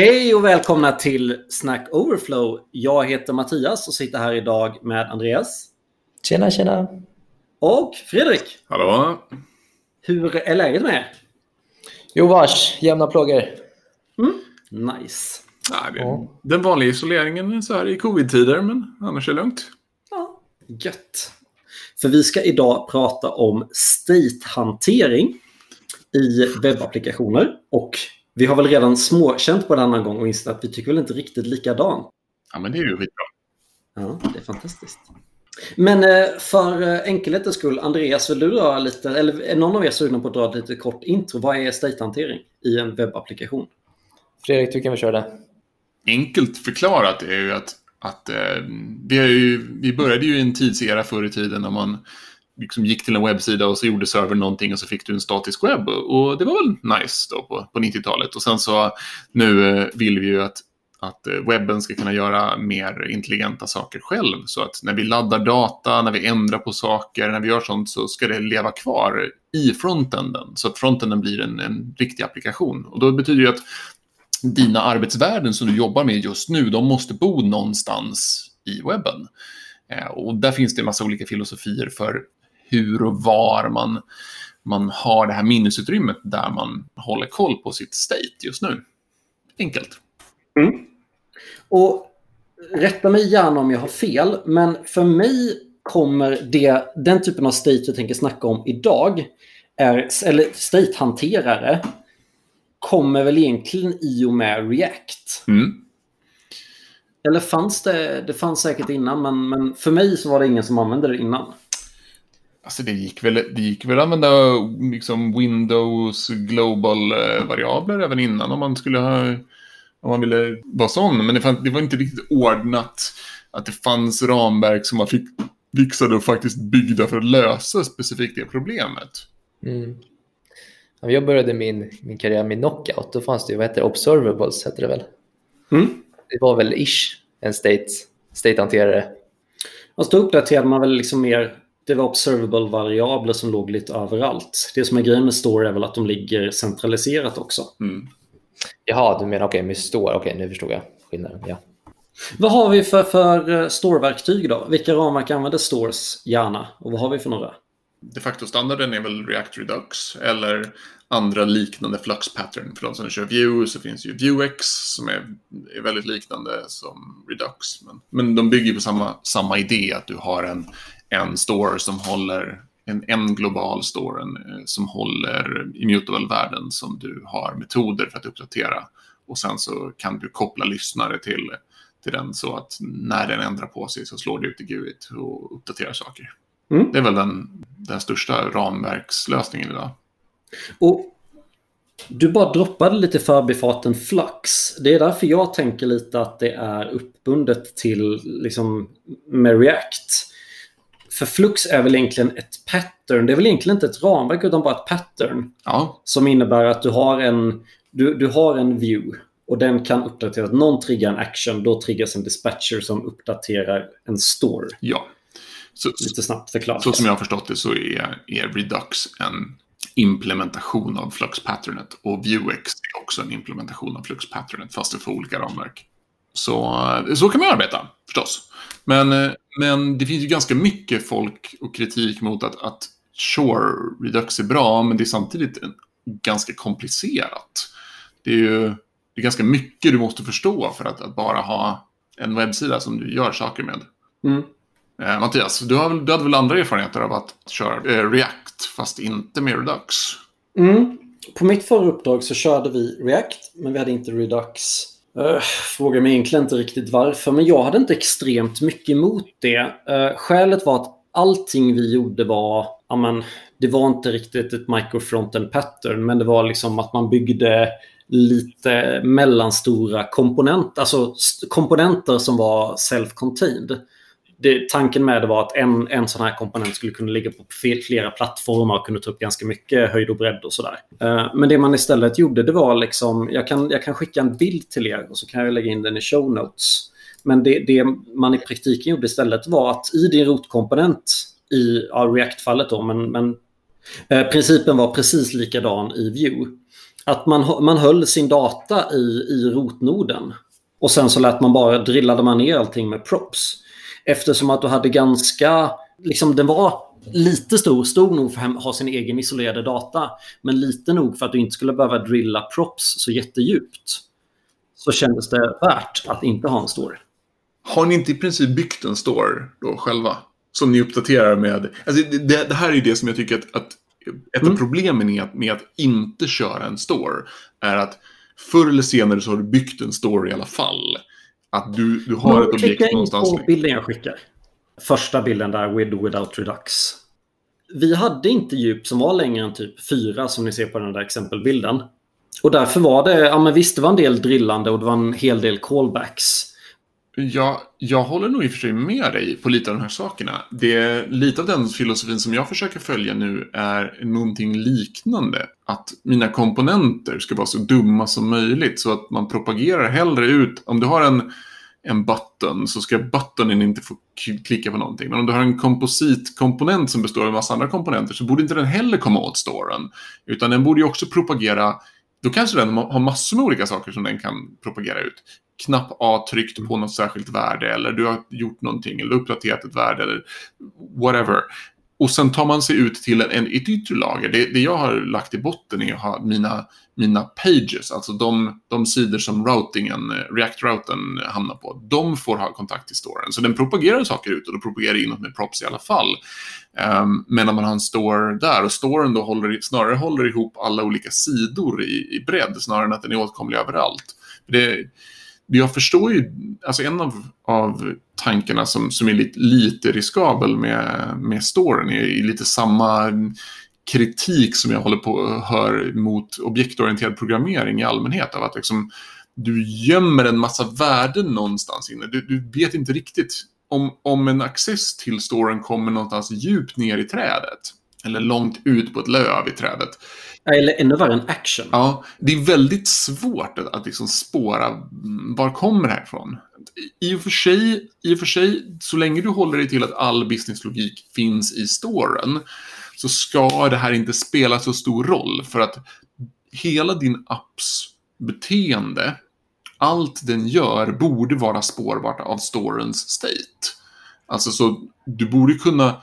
Hej och välkomna till Snack Overflow. Jag heter Mattias och sitter här idag med Andreas. Tjena, tjena. Och Fredrik. Hallå. Hur är läget med er? Jo vars, jämna plågor. Mm. Nice. Ja, det, Den vanliga isoleringen så här i covid-tider, men annars är det lugnt. Ja, gött. För vi ska idag prata om state-hantering i webbapplikationer. Och vi har väl redan småkänt på det annan gång och insett att vi tycker väl inte riktigt likadant. Ja, men det är ju skitbra. Ja, det är fantastiskt. Men eh, för eh, enkelhetens skull, Andreas, vill du dra lite, eller är någon av er sugna på att dra ett lite kort intro? Vad är state-hantering i en webbapplikation? Fredrik, du kan väl köra det. Enkelt förklarat är ju att, att eh, vi, är ju, vi började ju i en tidsera förr i tiden när man liksom gick till en webbsida och så gjorde servern någonting och så fick du en statisk webb. Och det var väl nice då på, på 90-talet. Och sen så nu eh, vill vi ju att att eh, webben ska kunna göra mer intelligenta saker själv. Så att när vi laddar data, när vi ändrar på saker, när vi gör sånt så ska det leva kvar i frontenden. Så att frontenden blir en, en riktig applikation. Och då betyder det att dina arbetsvärden som du jobbar med just nu, de måste bo någonstans i webben. Eh, och där finns det en massa olika filosofier för hur och var man, man har det här minnesutrymmet där man håller koll på sitt state just nu. Enkelt. Mm. Och rätta mig gärna om jag har fel, men för mig kommer det, den typen av state jag tänker snacka om idag, är, eller state-hanterare, kommer väl egentligen i och med React. Mm. Eller fanns det, det fanns säkert innan, men, men för mig så var det ingen som använde det innan. Alltså det gick väl, det gick väl att använda liksom Windows global-variabler även innan om man skulle ha om man ville vara sån. Men det, fann, det var inte riktigt ordnat att det fanns ramverk som man fick fixade och faktiskt byggda för att lösa specifikt det problemet. Mm. Jag började min, min karriär med Knockout. Då fanns det ju, vad heter det, Observables hette det väl? Mm. Det var väl ish en state, state-hanterare. Och så uppdaterade man väl liksom mer, det var observable-variabler som låg lite överallt. Det som är grejen med Store är väl att de ligger centraliserat också. Mm. Jaha, du menar okej okay, med Store. Okej, okay, nu förstod jag skillnaden. Ja. Vad har vi för, för Store-verktyg då? Vilka ramverk använder Stores gärna? Och vad har vi för några? De facto-standarden är väl React Redux eller andra liknande flux pattern. För de som kör Vue så finns ju Vuex som är, är väldigt liknande som Redux. Men, men de bygger på samma, samma idé att du har en, en store som håller en, en global store en, som håller immutable-värden som du har metoder för att uppdatera. Och sen så kan du koppla lyssnare till, till den så att när den ändrar på sig så slår det ut i GUIT och uppdaterar saker. Mm. Det är väl den, den största ramverkslösningen idag. Och du bara droppade lite förbifarten Flux. Det är därför jag tänker lite att det är uppbundet till liksom med React. För Flux är väl egentligen ett pattern. Det är väl egentligen inte ett ramverk utan bara ett pattern. Ja. Som innebär att du har en, du, du har en view och den kan uppdatera. Att någon triggar en action, då triggas en dispatcher som uppdaterar en store. Ja. Så, Lite snabbt förklarat. Så som jag har förstått det så är, är Redux en implementation av Flux-patternet och Vuex är också en implementation av Flux-patternet fast det får olika ramverk. Så, så kan man arbeta förstås. Men, men det finns ju ganska mycket folk och kritik mot att, att sure, Redux är bra, men det är samtidigt ganska komplicerat. Det är ju det är ganska mycket du måste förstå för att, att bara ha en webbsida som du gör saker med. Mm. Eh, Mattias, du, har, du hade väl andra erfarenheter av att köra eh, React, fast inte med Redux? Mm. På mitt förra uppdrag så körde vi React, men vi hade inte Redux. Uh, frågar mig egentligen inte riktigt varför, men jag hade inte extremt mycket emot det. Uh, skälet var att allting vi gjorde var, amen, det var inte riktigt ett microfronten pattern, men det var liksom att man byggde lite mellanstora komponenter, alltså komponenter som var self-contained det, tanken med det var att en, en sån här komponent skulle kunna ligga på flera plattformar och kunna ta upp ganska mycket höjd och bredd och sådär. Uh, men det man istället gjorde det var liksom, jag kan, jag kan skicka en bild till er och så kan jag lägga in den i show notes. Men det, det man i praktiken gjorde istället var att i din rotkomponent i ja, React-fallet då, men, men eh, principen var precis likadan i Vue. Att man, man höll sin data i, i rotnoden. Och sen så lät man bara, drillade man ner allting med props. Eftersom att du hade ganska, liksom den var lite stor, stor nog för att ha sin egen isolerade data. Men lite nog för att du inte skulle behöva drilla props så jättedjupt. Så kändes det värt att inte ha en store. Har ni inte i princip byggt en store då själva? Som ni uppdaterar med? Alltså, det, det här är det som jag tycker att, att ett mm. av problemen med att, med att inte köra en store är att förr eller senare så har du byggt en store i alla fall. Att du, du har ett objekt någonstans. På bilden jag skickar. Första bilden där, with without redux. Vi hade inte djup som var längre än typ 4 som ni ser på den där exempelbilden. Och därför var det, ja men visst det var en del drillande och det var en hel del callbacks. Jag, jag håller nog i och för sig med dig på lite av de här sakerna. Det, lite av den filosofin som jag försöker följa nu är någonting liknande. Att mina komponenter ska vara så dumma som möjligt så att man propagerar hellre ut. Om du har en, en button så ska buttonen inte få klicka på någonting. Men om du har en kompositkomponent som består av en massa andra komponenter så borde inte den heller komma åt storen. Utan den borde ju också propagera då kanske den har massor med olika saker som den kan propagera ut knapp A tryckt på något särskilt värde eller du har gjort någonting eller uppdaterat ett värde eller whatever. Och sen tar man sig ut till en, en, ett yttre lager. Det, det jag har lagt i botten är att ha mina, mina pages, alltså de, de sidor som routingen, React-routern hamnar på. De får ha kontakt till storen. Så den propagerar saker ut och då propagerar inåt med props i alla fall. Um, men när man har en store där och storen då håller, snarare håller ihop alla olika sidor i, i bredd snarare än att den är åtkomlig överallt. Det, jag förstår ju, alltså en av, av tankarna som, som är lite, lite riskabel med, med storyn är, är lite samma kritik som jag håller på att hör mot objektorienterad programmering i allmänhet. Av att liksom, du gömmer en massa värden någonstans inne. Du, du vet inte riktigt om, om en access till storyn kommer någonstans djupt ner i trädet. Eller långt ut på ett löv i trädet. Eller ännu värre en action. Ja, det är väldigt svårt att, att liksom spåra mm, var kommer det här ifrån. I och, för sig, I och för sig, så länge du håller dig till att all businesslogik finns i storen så ska det här inte spela så stor roll. För att hela din apps beteende, allt den gör, borde vara spårbart av storens state. Alltså så du borde kunna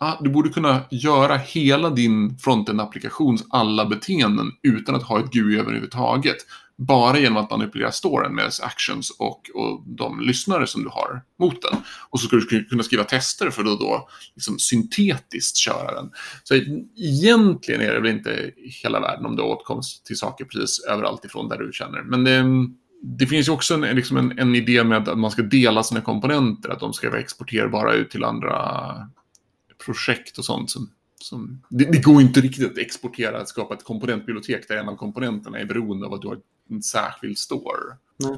ah, du borde kunna göra hela din frontend-applikations alla beteenden utan att ha ett GUI överhuvudtaget. Bara genom att manipulera storen med dess actions och, och de lyssnare som du har mot den. Och så ska du kunna skriva tester för att då liksom syntetiskt köra den. Så egentligen är det väl inte hela världen om du har åtkomst till saker precis överallt ifrån där du känner. Men det, det finns ju också en, liksom en, en, idé med att man ska dela sina komponenter, att de ska vara exporterbara ut till andra projekt och sånt som, som det, det, går inte riktigt att exportera, att skapa ett komponentbibliotek där en av komponenterna är beroende av att du har en särskild store. Nej.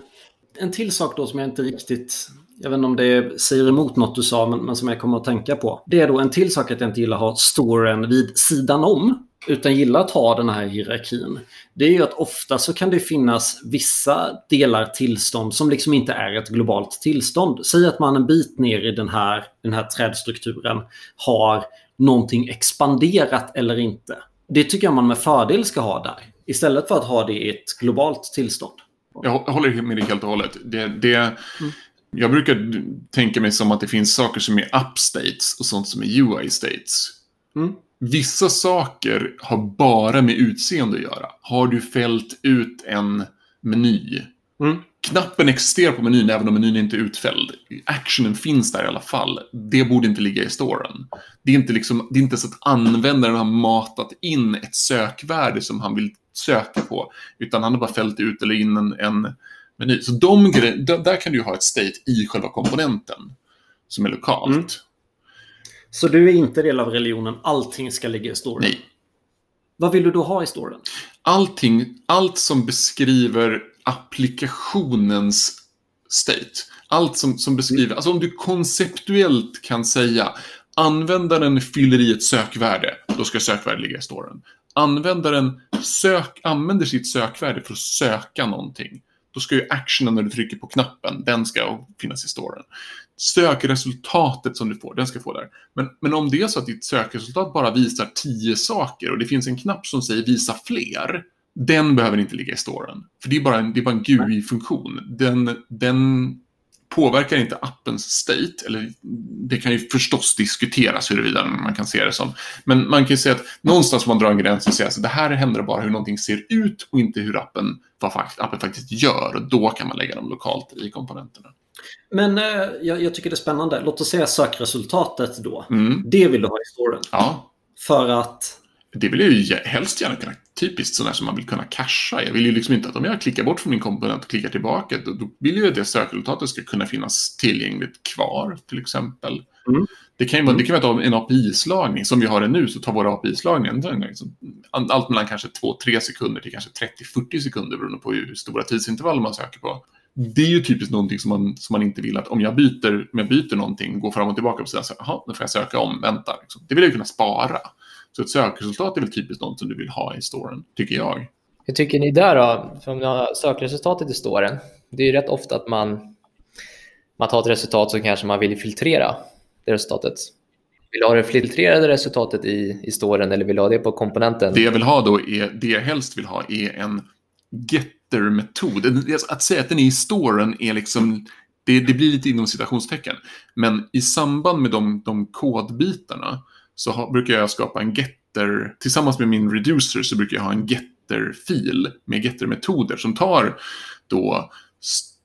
En till sak då som jag inte riktigt, jag vet inte om det säger emot något du sa, men, men som jag kommer att tänka på. Det är då en till sak att jag inte gillar att ha storen vid sidan om utan gillar att ha den här hierarkin, det är ju att ofta så kan det finnas vissa delar tillstånd som liksom inte är ett globalt tillstånd. Säg att man en bit ner i den här, den här trädstrukturen har någonting expanderat eller inte. Det tycker jag man med fördel ska ha där. Istället för att ha det i ett globalt tillstånd. Jag håller med dig helt och hållet. Det, det, mm. Jag brukar tänka mig som att det finns saker som är upstates och sånt som är UI-states. Mm. Vissa saker har bara med utseende att göra. Har du fällt ut en meny. Mm. Knappen existerar på menyn även om menyn inte är utfälld. Actionen finns där i alla fall. Det borde inte ligga i storen. Det är inte, liksom, det är inte så att användaren har matat in ett sökvärde som han vill söka på. Utan han har bara fällt ut eller in en, en meny. Så de där kan du ha ett state i själva komponenten. Som är lokalt. Mm. Så du är inte del av religionen, allting ska ligga i storen? Nej. Vad vill du då ha i storen? Allting, allt som beskriver applikationens state. Allt som, som beskriver, alltså om du konceptuellt kan säga användaren fyller i ett sökvärde, då ska sökvärdet ligga i storen. Användaren sök, använder sitt sökvärde för att söka någonting. Då ska ju actionen när du trycker på knappen, den ska finnas i storen sökresultatet som du får, den ska få där. Men, men om det är så att ditt sökresultat bara visar tio saker och det finns en knapp som säger visa fler, den behöver inte ligga i storen. För det är bara en, det är bara en GUI-funktion. Den, den påverkar inte appens state. Eller det kan ju förstås diskuteras huruvida man kan se det som. Men man kan ju säga att någonstans får man dra en gräns och säga att det här händer bara hur någonting ser ut och inte hur appen, vad appen faktiskt gör. Och då kan man lägga dem lokalt i komponenterna. Men eh, jag, jag, tycker det är spännande. Låt oss säga sökresultatet då. Mm. Det vill du ha i storen. Ja. För att det vill jag ju helst gärna kunna, typiskt sådär som man vill kunna casha. Jag vill ju liksom inte att om jag klickar bort från min komponent och klickar tillbaka, då, då vill jag ju att det sökresultatet ska kunna finnas tillgängligt kvar, till exempel. Mm. Det kan ju vara, mm. det kan vara en API-slagning, som vi har det nu, så tar våra API-slagningar liksom, allt mellan kanske 2-3 sekunder till kanske 30-40 sekunder beroende på hur stora tidsintervall man söker på. Det är ju typiskt någonting som man, som man inte vill att om jag byter, om jag byter någonting, går fram och tillbaka på sidan, så jaha, nu får jag söka om, vänta. Liksom. Det vill jag kunna spara. Så ett sökresultat är väl typiskt något som du vill ha i storen, tycker jag. Hur tycker ni där då? För om ni har sökresultatet i storen, det är ju rätt ofta att man, man tar ett resultat som kanske man vill filtrera det resultatet. Vill du ha det filtrerade resultatet i, i storen eller vill du ha det på komponenten? Det jag vill ha då är, det jag helst vill ha är en getter-metod. Alltså, att säga att den är i storen är liksom, det, det blir lite inom citationstecken. Men i samband med de, de kodbitarna så ha, brukar jag skapa en getter, tillsammans med min reducer så brukar jag ha en getter-fil med getter-metoder som tar då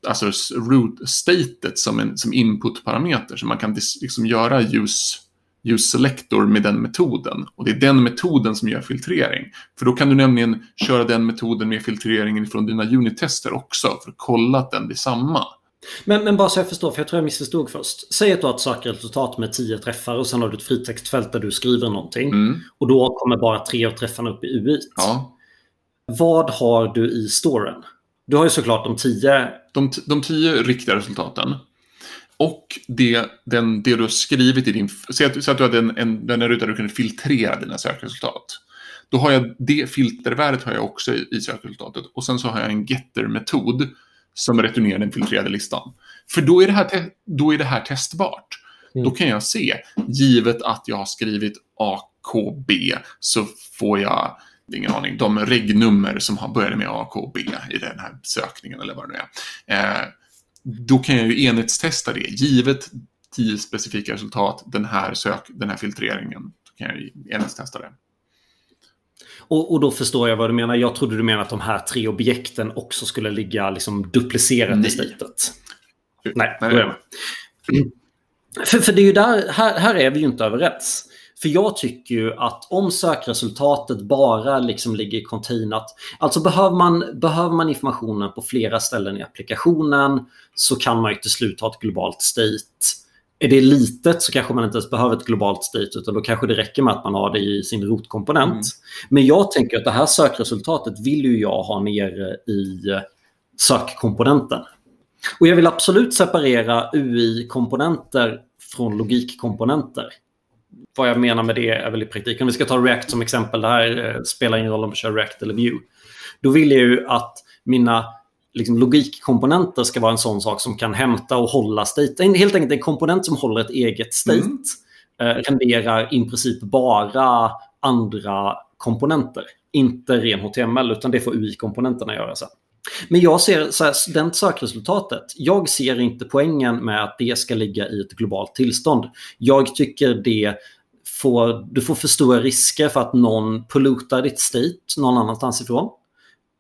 alltså root-statet som, som input-parameter. Så man kan liksom göra use, use selector med den metoden. Och det är den metoden som gör filtrering. För då kan du nämligen köra den metoden med filtreringen från dina unit-tester också för att kolla att den blir samma. Men, men bara så jag förstår, för jag tror jag missförstod först. Säg att du har ett sökresultat med 10 träffar och sen har du ett fritextfält där du skriver någonting. Mm. Och då kommer bara tre av träffarna upp i UI. Ja. Vad har du i storen? Du har ju såklart de 10. De, de tio riktiga resultaten. Och det, den, det du har skrivit i din... Säg att, att du hade en, en, en ruta där du kunde filtrera dina sökresultat. Då har jag det filtervärdet har jag också i, i sökresultatet. Och sen så har jag en getter-metod som returnerar den filtrerade listan. För då är det här, då är det här testbart. Mm. Då kan jag se, givet att jag har skrivit AKB, så får jag, ingen aning, de regnummer som har började med AKB i den här sökningen eller vad det nu är. Eh, då kan jag ju enhetstesta det. Givet tio specifika resultat, den här, sök, den här filtreringen, då kan jag ju enhetstesta det. Och, och, då förstår jag vad du menar. Jag trodde du menade att de här tre objekten också skulle ligga liksom duplicerat i statet. Nej, med. För, för det är ju där, här, här är vi ju inte överens. För jag tycker ju att om sökresultatet bara liksom ligger containat, alltså behöver man, behöver man informationen på flera ställen i applikationen så kan man ju till slut ha ett globalt state är det litet så kanske man inte ens behöver ett globalt state utan då kanske det räcker med att man har det i sin rotkomponent. Mm. Men jag tänker att det här sökresultatet vill ju jag ha nere i sökkomponenten. Och jag vill absolut separera UI-komponenter från logikkomponenter. Vad jag menar med det är väl i praktiken, om vi ska ta React som exempel, det här eh, spelar ingen roll om vi kör React eller Vue. Då vill jag ju att mina liksom, logikkomponenter ska vara en sån sak som kan hämta och hålla state. Helt enkelt en komponent som håller ett eget state. Mm. Eh, renderar i princip bara andra komponenter. Inte ren HTML, utan det får UI-komponenterna göra sen. Men jag ser så här, den sökresultatet. Jag ser inte poängen med att det ska ligga i ett globalt tillstånd. Jag tycker det får, du får för stora risker för att någon pollutar ditt state någon annanstans ifrån.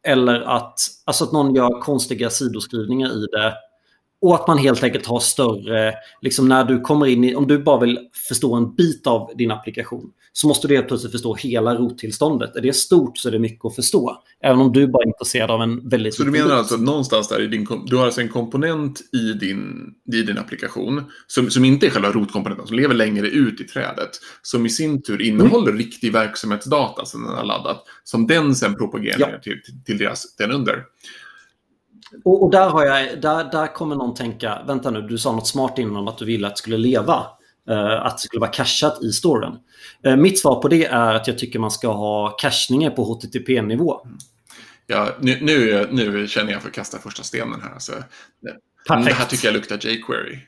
Eller att, alltså att någon gör konstiga sidoskrivningar i det. Och att man helt enkelt har större, liksom när du kommer in i, om du bara vill förstå en bit av din applikation så måste du helt plötsligt förstå hela rottillståndet. Är det stort så är det mycket att förstå. Även om du bara är intresserad av en väldigt... Så du menar alltså att någonstans där i din, du har alltså en komponent i din, i din applikation som, som inte är själva rotkomponenten, som lever längre ut i trädet, som i sin tur innehåller mm. riktig verksamhetsdata som den har laddat, som den sen propagerar ja. till, till, till deras, den under. Och, och, där, har jag, där, där kommer någon tänka, vänta nu, du sa något smart innan om att du ville att det skulle leva. Uh, att det skulle vara cachat i storen. Uh, mitt svar på det är att jag tycker man ska ha cachningar på HTTP-nivå. Ja, nu, nu, nu känner jag för att kasta första stenen här. Alltså, det, det här tycker jag luktar jQuery.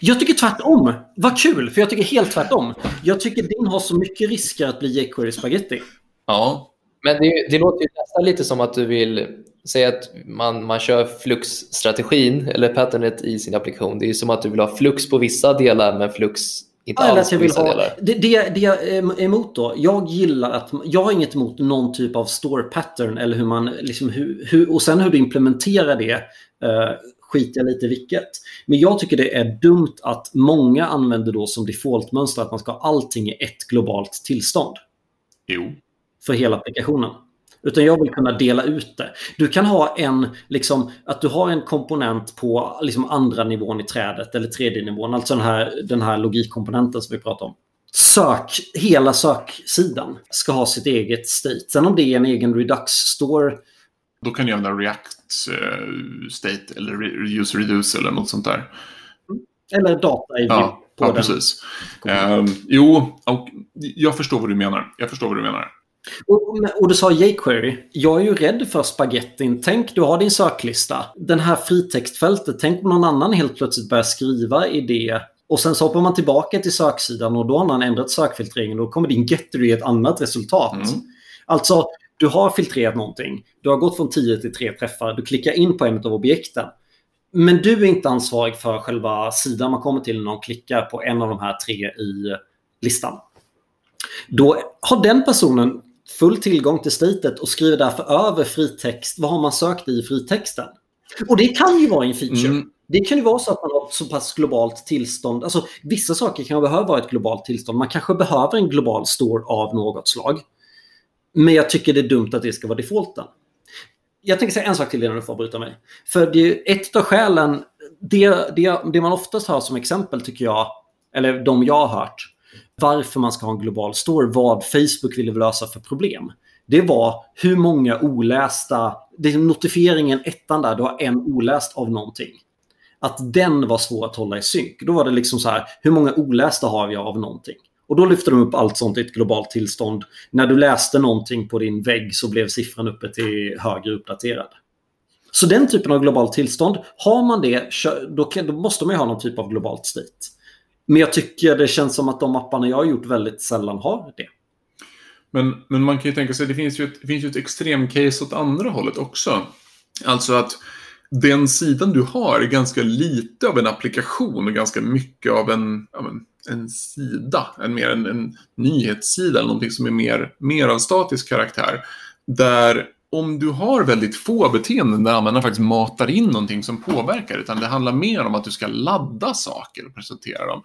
Jag tycker tvärtom. Vad kul, för jag tycker helt tvärtom. Jag tycker din har så mycket risker att bli jQuery spaghetti. Ja, Men det, det låter ju nästan lite som att du vill säga att man, man kör flux-strategin eller patternet i sin applikation. Det är som att du vill ha flux på vissa delar men flux inte alls på vissa ha, delar. det, det, det jag är emot då, jag gillar att, jag har inget emot någon typ av store pattern eller hur man, liksom hur, hur, och sen hur du implementerar det eh, skiter jag lite vilket. Men jag tycker det är dumt att många använder då som defaultmönster att man ska ha allting i ett globalt tillstånd Jo. För hela applikationen. Utan jag vill kunna dela ut det. Du kan ha en, liksom, att du har en komponent på liksom, andra nivån i trädet eller tredje nivån. Alltså den här, den här logikkomponenten som vi pratar om. Sök, hela söksidan ska ha sitt eget state. Sen om det är en egen Redux-store. Då kan du använda React eh, State eller Use Reduce eller något sånt där. Eller data i Ja, på ja den. precis. Ehm, jo, jag förstår vad du menar. Jag förstår vad du menar. Och, och du sa jQuery. Jag är ju rädd för spagettin. Tänk, du har din söklista. Den här fritextfältet. Tänk om någon annan helt plötsligt börjar skriva i det. Och sen så hoppar man tillbaka till söksidan och då har man ändrat sökfiltreringen och då kommer din getter i ett annat resultat. Mm. Alltså, du har filtrerat någonting. Du har gått från 10 till 3 träffar. Du klickar in på en av objekten. Men du är inte ansvarig för själva sidan man kommer till när någon klickar på en av de här tre i listan. Då har den personen full tillgång till statet och skriver därför över fritext. Vad har man sökt i fritexten? Och det kan ju vara en feature. Mm. Det kan ju vara så att man har ett så pass globalt tillstånd. Alltså, vissa saker kan behöva vara ett globalt tillstånd. Man kanske behöver en global store av något slag. Men jag tycker det är dumt att det ska vara defaulten. Jag tänker säga en sak till innan du får bryta mig. För det är ett av skälen, det, det, det man oftast har som exempel tycker jag, eller de jag har hört, varför man ska ha en global store, vad Facebook ville lösa för problem. Det var hur många olästa, det är notifieringen ettan där, du har en oläst av någonting. Att den var svår att hålla i synk. Då var det liksom så här, hur många olästa har vi av någonting? Och då lyfter de upp allt sånt i ett globalt tillstånd. När du läste någonting på din vägg så blev siffran uppe till högre uppdaterad. Så den typen av globalt tillstånd, har man det, då, då måste man ju ha någon typ av globalt state. Men jag tycker det känns som att de apparna jag har gjort väldigt sällan har det. Men, men man kan ju tänka sig, det finns ju ett, finns ju ett extremcase åt andra hållet också. Alltså att den sidan du har är ganska lite av en applikation och ganska mycket av en, ja, men, en sida. En mer en, en nyhetssida eller någonting som är mer, mer av statisk karaktär. Där om du har väldigt få beteenden där användaren faktiskt matar in någonting som påverkar, utan det handlar mer om att du ska ladda saker och presentera dem.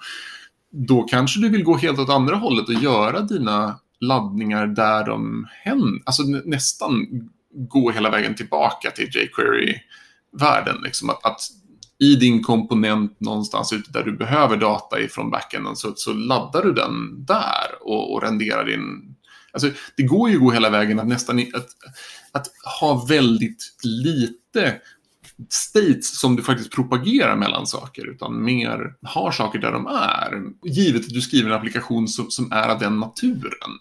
Då kanske du vill gå helt åt andra hållet och göra dina laddningar där de händer. Alltså nästan gå hela vägen tillbaka till jQuery-världen. Liksom att, att i din komponent någonstans ute där du behöver data ifrån backenden så, så laddar du den där och, och renderar din... Alltså, det går ju att gå hela vägen att nästan att, att ha väldigt lite states som du faktiskt propagerar mellan saker, utan mer har saker där de är. Givet att du skriver en applikation som, som är av den naturen.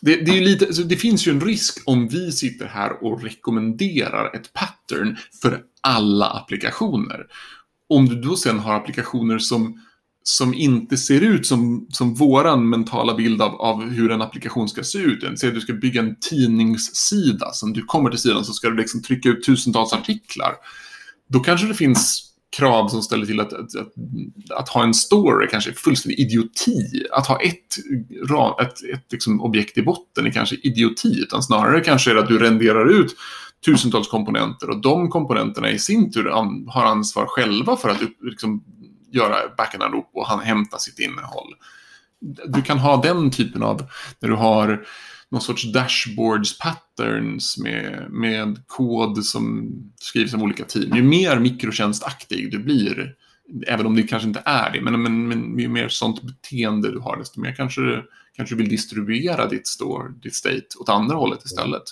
Det, det, är ju lite, alltså det finns ju en risk om vi sitter här och rekommenderar ett pattern för alla applikationer. Om du då sen har applikationer som, som inte ser ut som, som våran mentala bild av, av hur en applikation ska se ut. Säg att du ska bygga en tidningssida, som du kommer till sidan så ska du liksom trycka ut tusentals artiklar. Då kanske det finns krav som ställer till att, att, att, att ha en story kanske är fullständig idioti. Att ha ett, ett, ett liksom objekt i botten är kanske idioti, utan snarare kanske är det att du renderar ut tusentals komponenter och de komponenterna i sin tur an, har ansvar själva för att liksom, göra backend-anrop och han, hämta sitt innehåll. Du kan ha den typen av, när du har någon sorts dashboards patterns med, med kod som skrivs av olika team. Ju mer mikrotjänstaktig du blir, även om det kanske inte är det, men, men, men ju mer sånt beteende du har, desto mer kanske, du- kanske vill distribuera ditt store, ditt state åt andra hållet istället.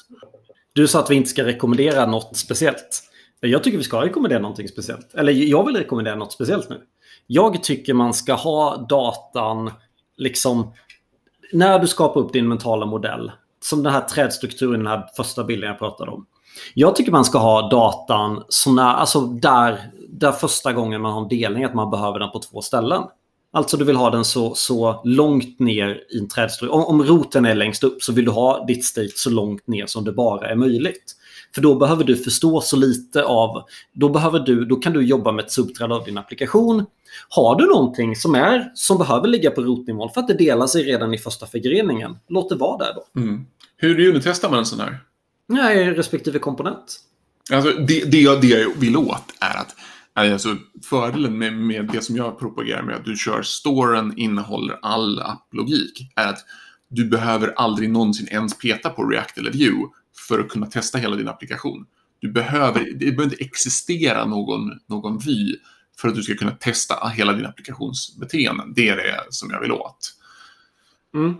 Du sa att vi inte ska rekommendera något speciellt. Jag tycker vi ska rekommendera någonting speciellt. Eller jag vill rekommendera något speciellt nu. Jag tycker man ska ha datan, liksom, när du skapar upp din mentala modell, som den här trädstrukturen, den här första bilden jag pratade om. Jag tycker man ska ha datan så när, alltså där, där första gången man har en delning, att man behöver den på två ställen. Alltså du vill ha den så, så långt ner i en trädstruktur. Om, om roten är längst upp så vill du ha ditt state så långt ner som det bara är möjligt. För då behöver du förstå så lite av... Då, behöver du, då kan du jobba med ett subträd av din applikation. Har du någonting som, är, som behöver ligga på rotnivån för att det delar sig redan i första förgreningen, låt det vara där då. Mm. Hur unitestar man en sån här? Nej, respektive komponent. Alltså, det, det, jag, det jag vill åt är att Alltså, fördelen med, med det som jag propagerar med, att du kör storen innehåller all applogik, är att du behöver aldrig någonsin ens peta på React eller Vue för att kunna testa hela din applikation. Du behöver, det behöver inte existera någon, någon vy för att du ska kunna testa hela din applikationsbeteenden. Det är det som jag vill åt. Mm.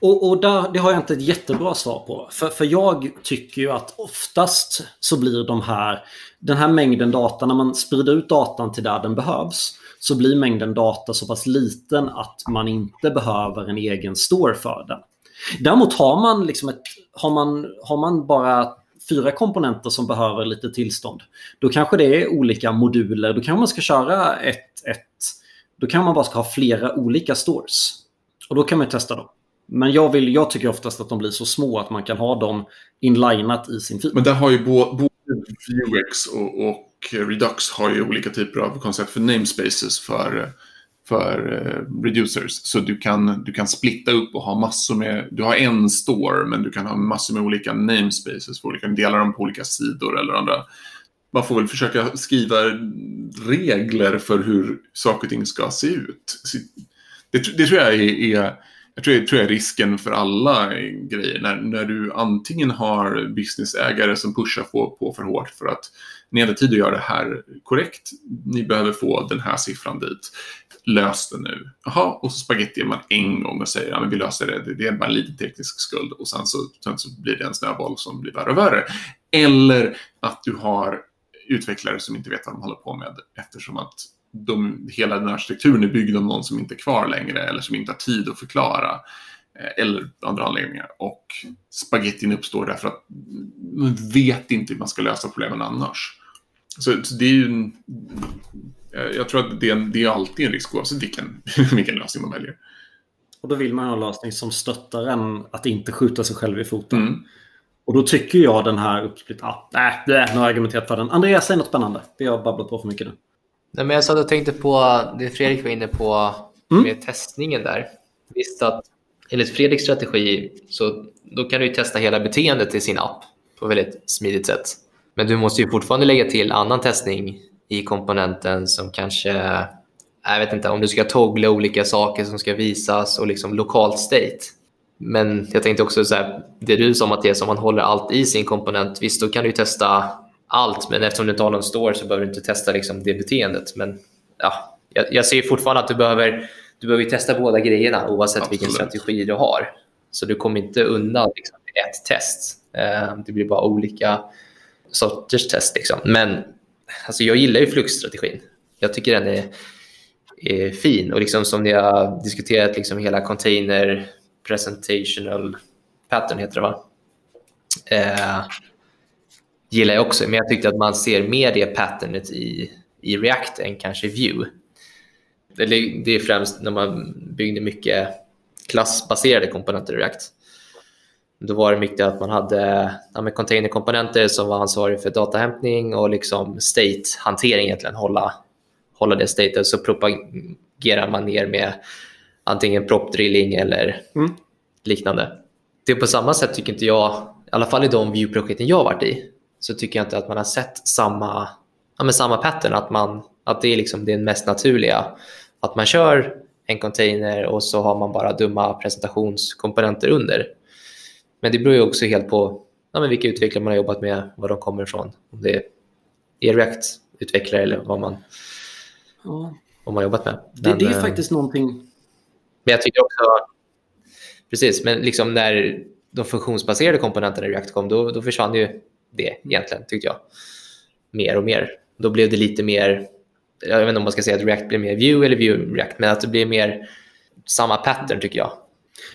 Och, och där, det har jag inte ett jättebra svar på. För, för jag tycker ju att oftast så blir de här, den här mängden data, när man sprider ut datan till där den behövs, så blir mängden data så pass liten att man inte behöver en egen store för den. Däremot har man, liksom ett, har man, har man bara fyra komponenter som behöver lite tillstånd, då kanske det är olika moduler. Då kanske man ska köra ett, ett då kan man bara ska ha flera olika stores. Och då kan man testa dem. Men jag, vill, jag tycker oftast att de blir så små att man kan ha dem inlinat i sin fil. Men där har ju både Vuex och, och Redux har ju olika typer av koncept för namespaces för, för eh, reducers. Så du kan, du kan splitta upp och ha massor med, du har en store men du kan ha massor med olika namespaces för olika, dela dem på olika sidor eller andra. Man får väl försöka skriva regler för hur saker och ting ska se ut. Det, det tror jag är, är jag tror, jag tror jag är risken för alla grejer. När, när du antingen har businessägare som pushar på, på för hårt för att ni hade tid att göra det här korrekt. Ni behöver få den här siffran dit. Lös det nu. Jaha, och så spagettiar man en gång och säger att men vi löser det. Det är bara en liten teknisk skuld och sen så, sen så blir det en snöboll som blir värre och värre. Eller att du har utvecklare som inte vet vad de håller på med eftersom att de, hela den här strukturen är byggd av någon som inte är kvar längre eller som inte har tid att förklara. Eh, eller andra anledningar. Och spagettin uppstår därför att man vet inte hur man ska lösa problemen annars. Så, så det är ju jag tror att det är, det är alltid en risk oavsett vilken, vilken lösning man väljer. Och då vill man ha en lösning som stöttar en att inte skjuta sig själv i foten. Mm. Och då tycker jag den här uppsplitt... Ah, nej, nu har jag argumenterat för den. Andreas, säg något spännande. Vi har babblat på för mycket nu. Nej, men jag satt och tänkte på det Fredrik var inne på mm. med testningen där. Visst att enligt Fredriks strategi så då kan du testa hela beteendet i sin app på ett väldigt smidigt sätt. Men du måste ju fortfarande lägga till annan testning i komponenten som kanske, jag vet inte, om du ska toggla olika saker som ska visas och liksom lokalt state. Men jag tänkte också så här, det du sa Mattias, om man håller allt i sin komponent, visst då kan du testa allt, men eftersom du inte har någon store så behöver du inte testa liksom, det beteendet. Men ja, jag, jag ser fortfarande att du behöver, du behöver testa båda grejerna oavsett Absolut. vilken strategi du har. Så du kommer inte undan liksom, ett test. Eh, det blir bara olika sorters test. Liksom. Men alltså, jag gillar ju Flux-strategin. Jag tycker den är, är fin. Och liksom, som ni har diskuterat, liksom, hela container presentational pattern heter det va? Eh, gillar jag också, men jag tyckte att man ser mer det patternet i, i React än kanske Vue. Det är främst när man byggde mycket klassbaserade komponenter i React. Då var det mycket att man hade ja, containerkomponenter som var ansvariga för datahämtning och liksom state-hantering egentligen, hålla, hålla det statet. Så propagerar man ner med antingen prop drilling eller mm. liknande. Det är på samma sätt tycker inte jag, i alla fall i de Vue-projekten jag har varit i, så tycker jag inte att man har sett samma, ja, men samma pattern. Att, man, att det är liksom det mest naturliga. Att man kör en container och så har man bara dumma presentationskomponenter under. Men det beror ju också helt på ja, men vilka utvecklare man har jobbat med, var de kommer ifrån. Om det är React-utvecklare eller vad man, ja. vad man har jobbat med. Men, det, det, är eh, faktiskt någonting... Men jag tycker också... Precis, men liksom när de funktionsbaserade komponenterna i React kom, då, då försvann ju det egentligen, tyckte jag. Mer och mer. Då blev det lite mer, jag vet inte om man ska säga att React blir mer Vue eller Vue React, men att det blir mer samma pattern tycker jag.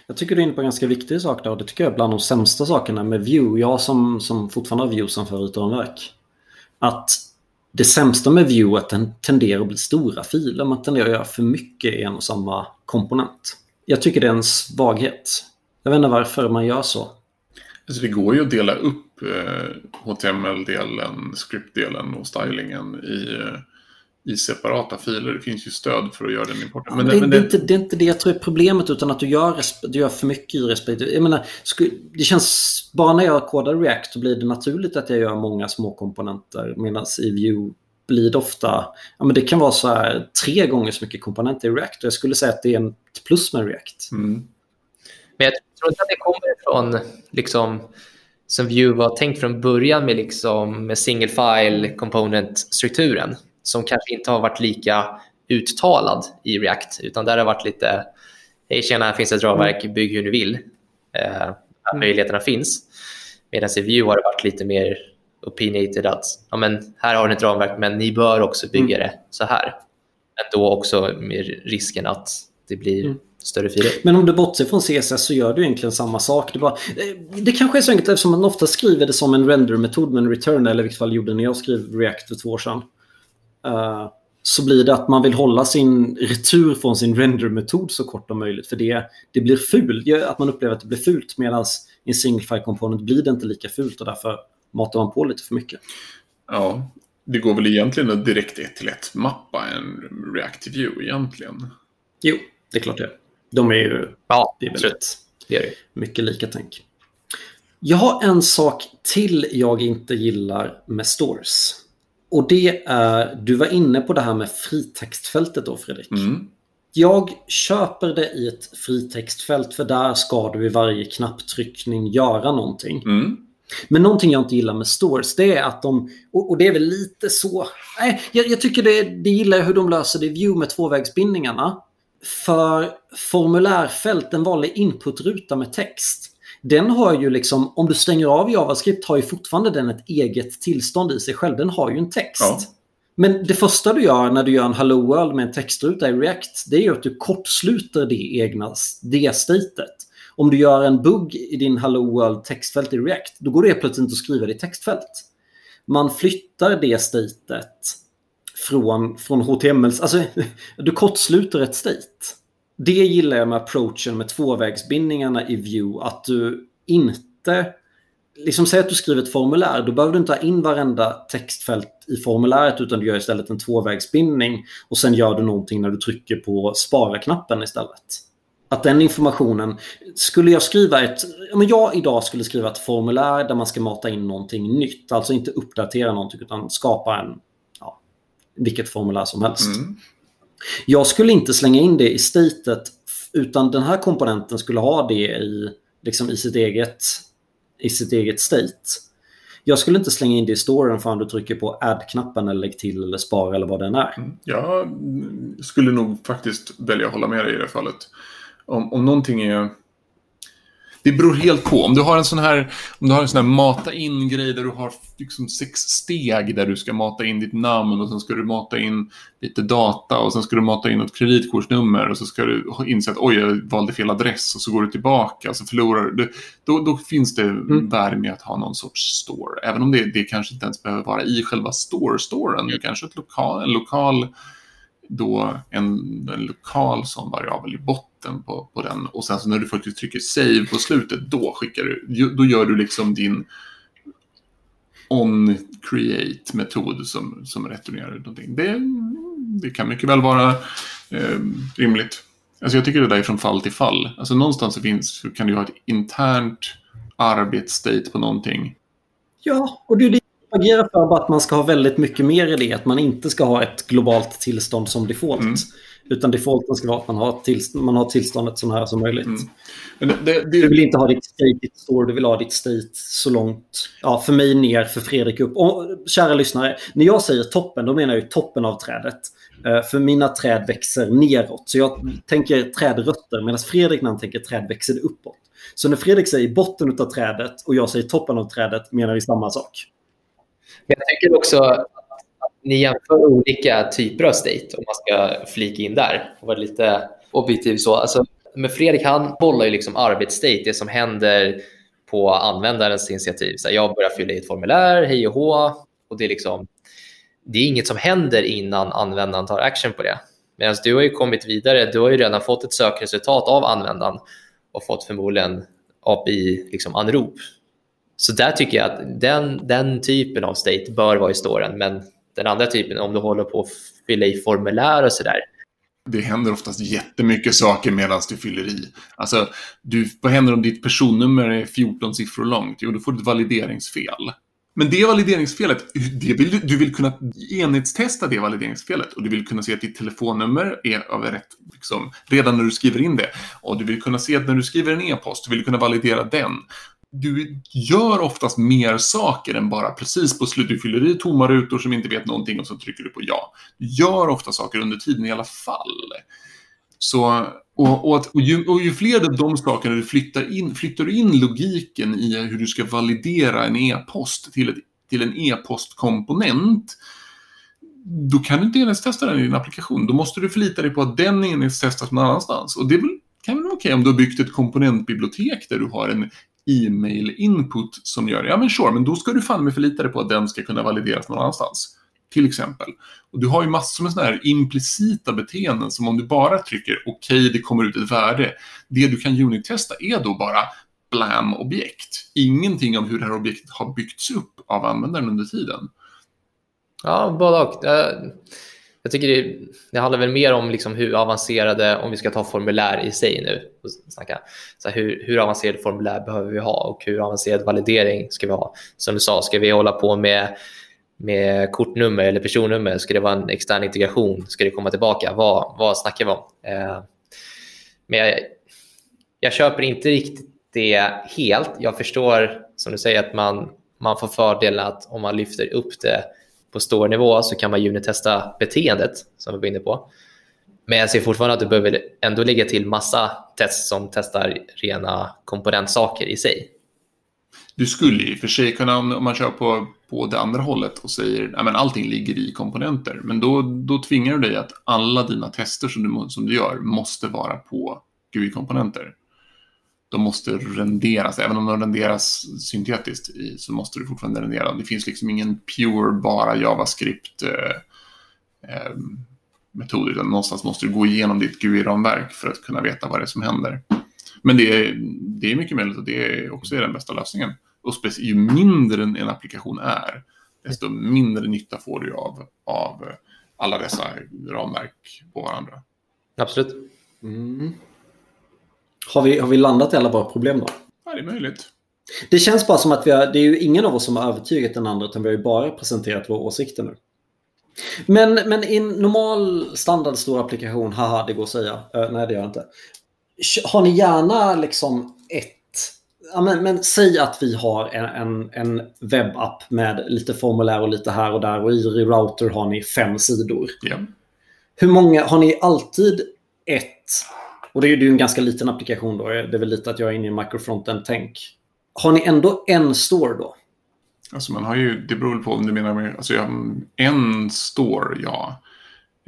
Jag tycker du är inne på en ganska viktig sak där och det tycker jag är bland de sämsta sakerna med view. Jag som, som fortfarande har view som favoritramverk. Att det sämsta med view är att den tenderar att bli stora filer. Man tenderar att göra för mycket i en och samma komponent. Jag tycker det är en svaghet. Jag vet inte varför man gör så. Alltså det går ju att dela upp eh, HTML-delen, script-delen och stylingen i, eh, i separata filer. Det finns ju stöd för att göra den importen. Men, det, men det, det, är inte, det är inte det jag tror är problemet utan att du gör, du gör för mycket i respektive. Jag menar, det känns, bara när jag kodar React så blir det naturligt att jag gör många små komponenter medan i Vue blir det ofta, ja men det kan vara så här tre gånger så mycket komponenter i React och jag skulle säga att det är ett plus med React. Mm. Men jag tror inte att det kommer från liksom som Vue var tänkt från början med, liksom, med single file component-strukturen som kanske inte har varit lika uttalad i React utan där har varit lite hej tjena, här finns ett ramverk, bygg hur ni vill. Eh, mm. Möjligheterna finns. Medan i Vue har det varit lite mer opinionated att ja, men här har ni ett ramverk men ni bör också bygga mm. det så här. Men då också med risken att det blir mm. större filer. Men om du bortser från CSS så gör du egentligen samma sak. Det, bara, eh, det kanske är så enkelt eftersom man ofta skriver det som en render-metod med en return eller i vilket fall gjorde när jag skrev React för två år sedan. Uh, så blir det att man vill hålla sin retur från sin render-metod så kort som möjligt. För det, det blir fult, att man upplever att det blir fult medan i en single file component blir det inte lika fult och därför matar man på lite för mycket. Ja, det går väl egentligen att direkt ett till ett mappa en Reactive View egentligen. Jo, det är klart det. De är ju ja, det är väldigt det är det. mycket lika tänk. Jag har en sak till jag inte gillar med stores. Och det är, du var inne på det här med fritextfältet då Fredrik. Mm. Jag köper det i ett fritextfält för där ska du i varje knapptryckning göra någonting. Mm. Men någonting jag inte gillar med stores det är att de, och, det är väl lite så, nej, jag, jag tycker det, det gillar hur de löser det i View med tvåvägsbindningarna. För formulärfält, en vanlig inputruta med text, den har ju liksom, om du stänger av JavaScript har ju fortfarande den ett eget tillstånd i sig själv. Den har ju en text. Ja. Men det första du gör när du gör en Hello World med en textruta i React, det är ju att du kortsluter det egna det-statet. Om du gör en bugg i din Hello World textfält i React, då går det plötsligt inte att skriva det i textfält. Man flyttar det statet från, från HTML. Alltså, du kortsluter ett state. Det gillar jag med approachen med tvåvägsbindningarna i Vue. Att du inte... Liksom säg att du skriver ett formulär. Då behöver du inte ha in varenda textfält i formuläret utan du gör istället en tvåvägsbindning. Och sen gör du någonting när du trycker på spara-knappen istället att den informationen, skulle jag skriva ett, men jag idag skulle skriva ett formulär där man ska mata in någonting nytt, alltså inte uppdatera någonting utan skapa en, ja, vilket formulär som helst. Mm. Jag skulle inte slänga in det i statet utan den här komponenten skulle ha det i, liksom i, sitt, eget, i sitt eget state. Jag skulle inte slänga in det i storyn förrän du trycker på add-knappen eller lägg till eller spara eller vad den är. Mm. Jag skulle nog faktiskt välja att hålla med dig i det fallet om, om någonting är... Det beror helt på. Om du har en sån här, om du har en sån här mata in-grej där du har liksom sex steg där du ska mata in ditt namn och sen ska du mata in lite data och sen ska du mata in ett kreditkortsnummer och så ska du inse att oj, jag valde fel adress och så går du tillbaka och så förlorar du. Då, då finns det mm. värde med att ha någon sorts store. Även om det, det kanske inte ens behöver vara i själva store-storen. Det kanske ett lokal, en lokal då en, en lokal som variabel i botten på, på den. Och sen så när du faktiskt trycker save på slutet, då skickar du, då gör du liksom din on create metod som, som returnerar någonting. Det, det kan mycket väl vara eh, rimligt. Alltså jag tycker det där är från fall till fall. Alltså någonstans så finns, kan du ha ett internt arbetsstate på någonting. Ja, och det är det agerar för att man ska ha väldigt mycket mer i det. Att man inte ska ha ett globalt tillstånd som default. Mm. Utan defaulten ska vara att man har, tillst man har tillståndet så nära som möjligt. Mm. Det, det. Du vill inte ha ditt state ditt store, du vill ha ditt state så långt, ja, för mig ner, för Fredrik upp. Och, kära lyssnare, när jag säger toppen, då menar jag toppen av trädet. Uh, för mina träd växer neråt. Så jag tänker trädrötter, medan Fredrik när han tänker träd växer uppåt. Så när Fredrik säger botten av trädet och jag säger toppen av trädet menar vi samma sak. Jag tycker också att ni jämför olika typer av state om man ska flika in där och vara lite objektiv så. Alltså, men Fredrik han bollar ju liksom arbetsstate, det som händer på användarens initiativ. Så här, jag börjar fylla i ett formulär, hej och hå. Och det är liksom det är inget som händer innan användaren tar action på det. Medan du har ju kommit vidare, du har ju redan fått ett sökresultat av användaren och fått förmodligen API-anrop. Liksom, så där tycker jag att den, den typen av state bör vara i storen, men den andra typen, om du håller på att fylla i formulär och sådär, det händer oftast jättemycket saker medan du fyller i. Alltså, du, vad händer om ditt personnummer är 14 siffror långt? Jo, då får du ett valideringsfel. Men det valideringsfelet, det vill du, du vill kunna enhetstesta det valideringsfelet och du vill kunna se att ditt telefonnummer är av rätt, liksom, redan när du skriver in det. Och du vill kunna se att när du skriver en e-post, du vill kunna validera den. Du gör oftast mer saker än bara precis på slutet. Du fyller i tomma rutor som inte vet någonting och så trycker du på ja. Du gör ofta saker under tiden i alla fall. Så, och, och, att, och, ju, och ju fler av de sakerna du flyttar in, flyttar du in logiken i hur du ska validera en e-post till, ett, till en e-postkomponent, då kan du inte enhetstesta den i din applikation. Då måste du förlita dig på att den enhetstestas någon annanstans. Och det väl, kan väl vara okej om du har byggt ett komponentbibliotek där du har en e-mail input som gör det. Ja men sure, men då ska du fan med förlita dig på att den ska kunna valideras någon annanstans till exempel. Och du har ju massor med sådana här implicita beteenden som om du bara trycker okej, okay, det kommer ut ett värde. Det du kan unit-testa är då bara blam-objekt. Ingenting om hur det här objektet har byggts upp av användaren under tiden. Ja, både och. Eh, jag tycker det, det handlar väl mer om liksom hur avancerade, om vi ska ta formulär i sig nu, snacka, så hur, hur avancerade formulär behöver vi ha och hur avancerad validering ska vi ha? Som du sa, ska vi hålla på med med kortnummer eller personnummer? Ska det vara en extern integration? Ska det komma tillbaka? Vad, vad snackar vi om? Eh, men jag, jag köper inte riktigt det helt. Jag förstår, som du säger, att man, man får fördelen att om man lyfter upp det på stor nivå så kan man junitesta beteendet, som vi var inne på. Men jag ser fortfarande att du behöver ändå lägga till massa test som testar rena komponentsaker i sig. Du skulle i och för sig kunna, om man kör på, på det andra hållet och säger att allting ligger i komponenter, men då, då tvingar du dig att alla dina tester som du, som du gör måste vara på GUI-komponenter. De måste renderas, även om de renderas syntetiskt i, så måste du fortfarande rendera. Det finns liksom ingen pure, bara JavaScript eh, eh, utan någonstans måste du gå igenom ditt GUI-ramverk för att kunna veta vad det är som händer. Men det är, det är mycket möjligt att det också är den bästa lösningen. Och ju mindre en applikation är, desto mindre nytta får du av, av alla dessa ramverk på varandra. Absolut. Mm. Har, vi, har vi landat i alla våra problem då? Ja, det är möjligt. Det känns bara som att vi har, det är ju ingen av oss som har övertygat den andra utan vi har ju bara presenterat våra åsikter nu. Men, men i en normal standard stor applikation, haha det går att säga, uh, nej det gör det inte. Har ni gärna liksom ett ja, men, men säg att vi har en, en, en webbapp med lite formulär och lite här och där och i Router har ni fem sidor. Ja. Hur många, har ni alltid ett, och det är ju en ganska liten applikation då, det är väl lite att jag är inne i microfronten-tänk. Har ni ändå en store då? Alltså man har ju, det beror på om du menar med, alltså en store, ja.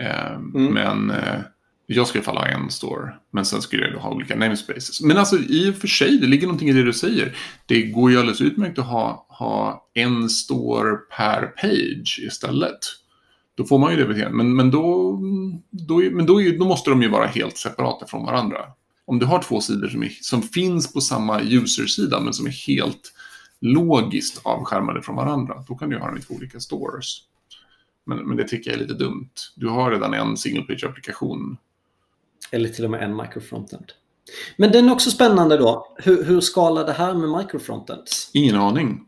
Eh, mm. Men eh, jag skulle falla ha en store, men sen skulle jag ha olika namespaces. Men alltså i och för sig, det ligger någonting i det du säger. Det går ju alldeles utmärkt att ha, ha en store per page istället. Då får man ju det beteendet. Men, men, då, då, men då, då måste de ju vara helt separata från varandra. Om du har två sidor som, är, som finns på samma user-sida men som är helt logiskt avskärmade från varandra, då kan du ha dem i två olika stores. Men, men det tycker jag är lite dumt. Du har redan en single page-applikation eller till och med en microfrontend. Men den är också spännande då. Hur, hur skalar det här med microfrontends? Ingen aning.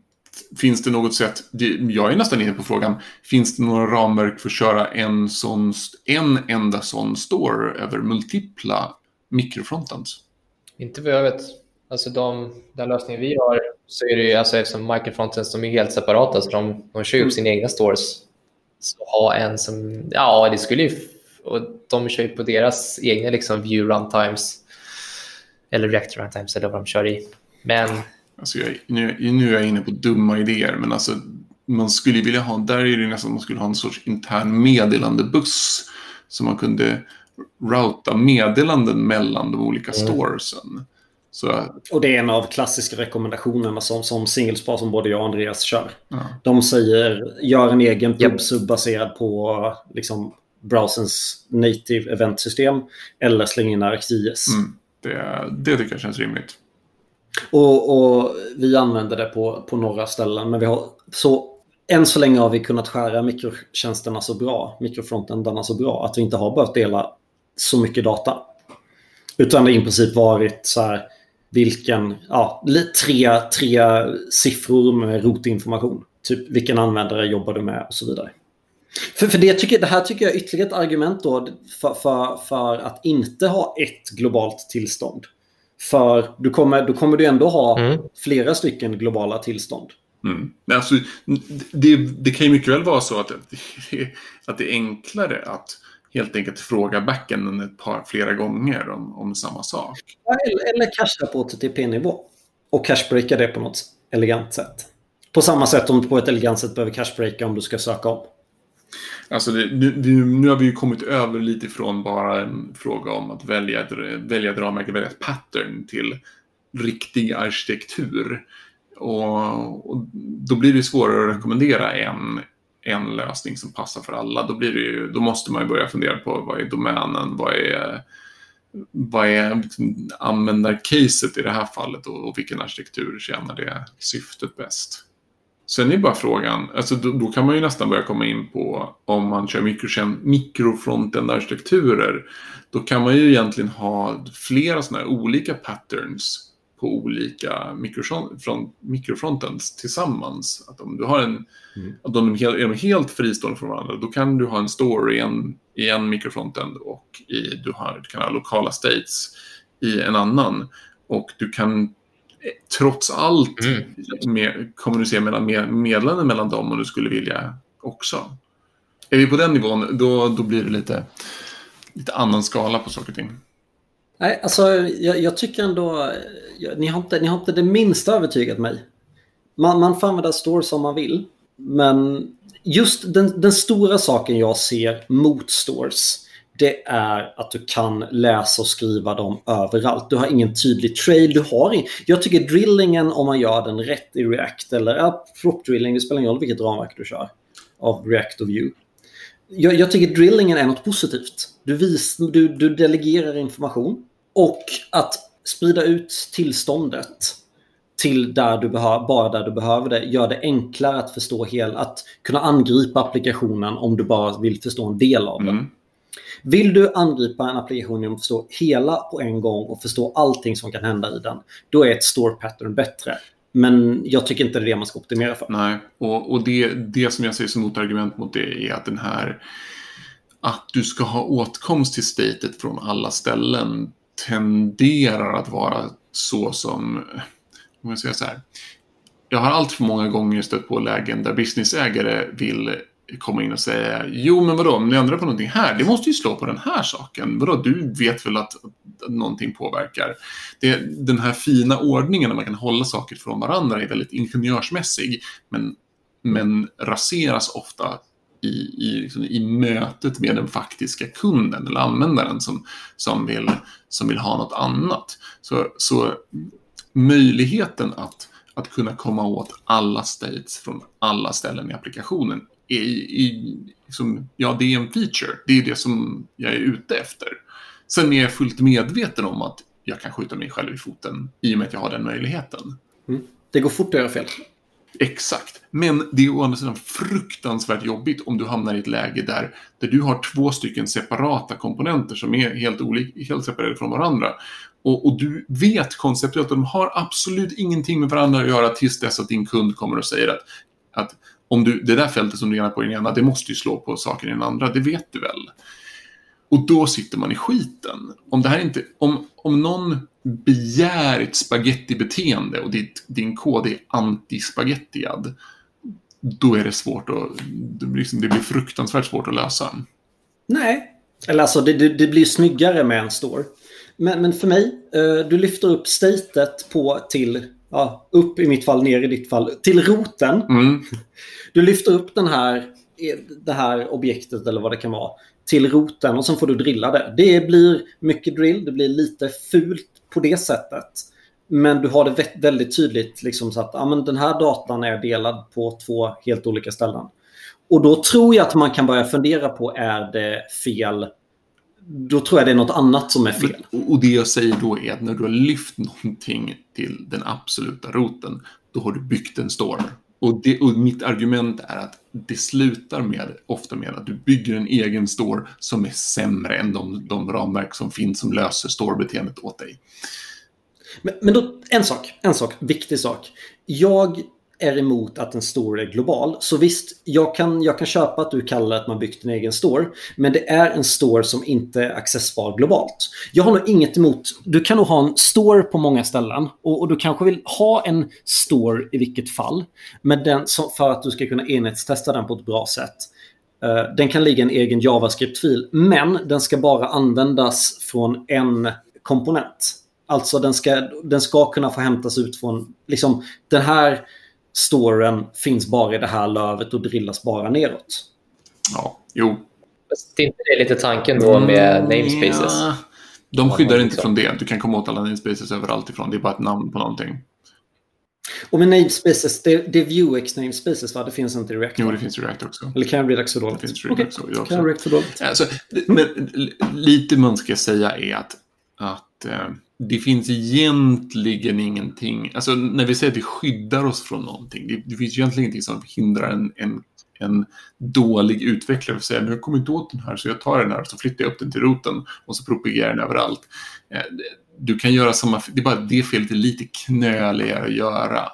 Finns det något sätt, jag är nästan inne på frågan, finns det några ramverk för att köra en, sån, en enda sån store över multipla mikrofrontends? Inte vad jag vet. Alltså de, den lösningen vi har så är det ju, alltså eftersom microfrontends de är helt separata så de, de kör upp mm. sina egna stores. Så ha en som, ja det skulle ju och de kör ju på deras egna liksom, view runtimes. Eller react runtimes eller vad de kör i. Men... Alltså jag, nu, nu är jag inne på dumma idéer, men alltså man skulle vilja ha, där är det nästan man skulle ha en sorts intern meddelandebuss. Så man kunde routa meddelanden mellan de olika mm. storesen. Så, Och det är en av klassiska rekommendationerna som, som singelspar som både jag och Andreas kör. ja. De säger gör en egen pubsub baserad på liksom, browsens native eventsystem eller släng in ArcGIS. Mm, det, det tycker jag känns rimligt. Och, och vi använder det på, på några ställen, men vi har så än så länge har vi kunnat skära mikrotjänsterna så bra, mikrofrontendarna så bra, att vi inte har behövt dela så mycket data. Utan det har i princip varit så här, vilken, ja, tre, tre siffror med rotinformation. Typ vilken användare jobbar du med och så vidare. För, för det, tycker, det här tycker jag är ytterligare ett argument då för, för, för att inte ha ett globalt tillstånd. För du kommer, då kommer du ändå ha Mm. flera stycken globala tillstånd. Mm. Alltså, det, det kan ju mycket väl vara så att det, att det är enklare att helt enkelt fråga backenden ett par flera gånger om, om samma sak. Eller, eller casha på TTP-nivå. Och cashbreaka det på något elegant sätt. På samma sätt som du på ett elegant sätt behöver cashbreaka om du ska söka om. Alltså det, nu, nu har vi ju kommit över lite från bara en fråga om att välja ett, välja ett ramverk, välja ett pattern till riktig arkitektur. Och, och då blir det svårare att rekommendera en, en lösning som passar för alla. Då, blir det ju, då måste man ju börja fundera på vad är domänen, vad är, vad är liksom användarcaset i det här fallet och, och vilken arkitektur tjänar det syftet bäst. Sen är bara frågan, alltså då, då kan man ju nästan börja komma in på om man kör mikrokän- mikrofrontend-arkitekturer. Då kan man ju egentligen ha flera sådana här olika patterns på olika mikrofront- mikrofrontends tillsammans. Att om du har en, Mm. att de är de helt fristående från varandra, då kan du ha en story i en, i en mikrofrontend och i, du, har, du kan ha lokala states i en annan. Och du kan trots allt Mm. med, kommunicera mellan med, meddelanden mellan dem om du skulle vilja också. Är vi på den nivån, då, då blir det lite, lite annan skala på saker och ting. Nej, alltså jag, jag tycker ändå... Jag, ni, har inte, ni har inte det minsta övertygat mig. Man, man får använda store som man vill. Men just den, den stora saken jag ser mot stores det är att du kan läsa och skriva dem överallt. Du har ingen tydlig trail. Du har in... Jag tycker drillingen, om man gör den rätt i React, eller ja, prop drilling, det spelar ingen roll vilket ramverk du kör, av React och Vue. Jag, jag tycker drillingen är något positivt. Du, vis, du, du delegerar information och att sprida ut tillståndet till där du behöver, bara där du behöver det gör det enklare att förstå hel, att kunna angripa applikationen om du bara vill förstå en del av den. Mm. Vill du angripa en applikation genom att förstå hela på en gång och förstå allting som kan hända i den, då är ett store pattern bättre. Men jag tycker inte det är det man ska optimera för. Nej, och, och det, det som jag ser som motargument mot det är att den här att du ska ha åtkomst till statet från alla ställen tenderar att vara så som, om jag säger så här. Jag har allt för många gånger stött på lägen där businessägare vill komma in och säga Jo, men vadå, om ni ändrar på någonting här, det måste ju slå på den här saken. Vadå, du vet väl att, att någonting påverkar? Det, den här fina ordningen när man kan hålla saker från varandra är väldigt ingenjörsmässig, men, men raseras ofta i, i, liksom, i mötet med den faktiska kunden eller användaren som, som, vill, som vill ha något annat. Så, så möjligheten att, att kunna komma åt alla states från alla ställen i applikationen är, i, liksom, ja, det är en feature. Det är det som jag är ute efter. Sen är jag fullt medveten om att jag kan skjuta mig själv i foten i och med att jag har den möjligheten. Det går fort att göra fel. Exakt. Men det är å andra sidan fruktansvärt jobbigt om du hamnar i ett läge där, där du har två stycken separata komponenter som är helt, olik, helt separerade från varandra. Och, och du vet konceptuellt att de har absolut ingenting med varandra att göra tills dess att din kund kommer och säger att, att om du, det där fältet som du gärna på i den ena, det måste ju slå på saker i den andra, det vet du väl. Och då sitter man i skiten. Om, det här inte, om, om någon begär ett spagettibeteende och ditt, din kod är antispagettiad, då är det svårt att... Det blir, liksom, det blir fruktansvärt svårt att lösa. Nej. Eller alltså, det, det, det blir snyggare med en store. Men, men för mig, eh, du lyfter upp statet på till, ja, upp i mitt fall, ner i ditt fall, till roten. Mm. Du lyfter upp den här, det här objektet eller vad det kan vara till roten och sen får du drilla det. Det blir mycket drill, det blir lite fult på det sättet. Men du har det väldigt tydligt liksom så att ja, men den här datan är delad på två helt olika ställen. Och då tror jag att man kan börja fundera på, är det fel? Då tror jag det är något annat som är fel. Och det jag säger då är att när du har lyft någonting till den absoluta roten, då har du byggt en store. Och, det, och mitt argument är att det slutar med, ofta med att du bygger en egen store som är sämre än de, de ramverk som finns som löser store-beteendet åt dig. Men, men då, en sak, en sak, viktig sak. Jag är emot att en store är global. Så visst, jag kan, jag kan köpa att du kallar att man byggt en egen store. Men det är en store som inte är accessbar globalt. Jag har nog inget emot... Du kan nog ha en store på många ställen. Och, och du kanske vill ha en store i vilket fall. Men den, för att du ska kunna enhetstesta den på ett bra sätt. Uh, den kan ligga i en egen JavaScript-fil. Men den ska bara användas från en komponent. Alltså den ska, den ska kunna få hämtas ut från... Liksom, den här storen finns bara i det här lövet och drillas bara neråt. Ja, jo. Det är inte det lite tanken då med mm, namespaces? Ja. De skyddar inte från det. Du kan komma åt alla namespaces överallt ifrån. Det är bara ett namn på någonting. Och med namespaces, det, det är Vuex namespaces va? Det finns inte i React? Jo, det finns i React också. Eller kan Redux för dåligt? Det finns Redux okay. också. Kan React för dåligt? Alltså, men, lite man ska säga är att, att eh, det finns egentligen ingenting, alltså när vi säger att vi skyddar oss från någonting, det, det finns egentligen ingenting som hindrar en, en, en dålig utvecklare att säga nu kommer inte åt den här så jag tar den här och så flyttar jag upp den till roten och så propagerar den överallt. Eh, du kan göra samma, det är bara det felet är lite knöligare att göra.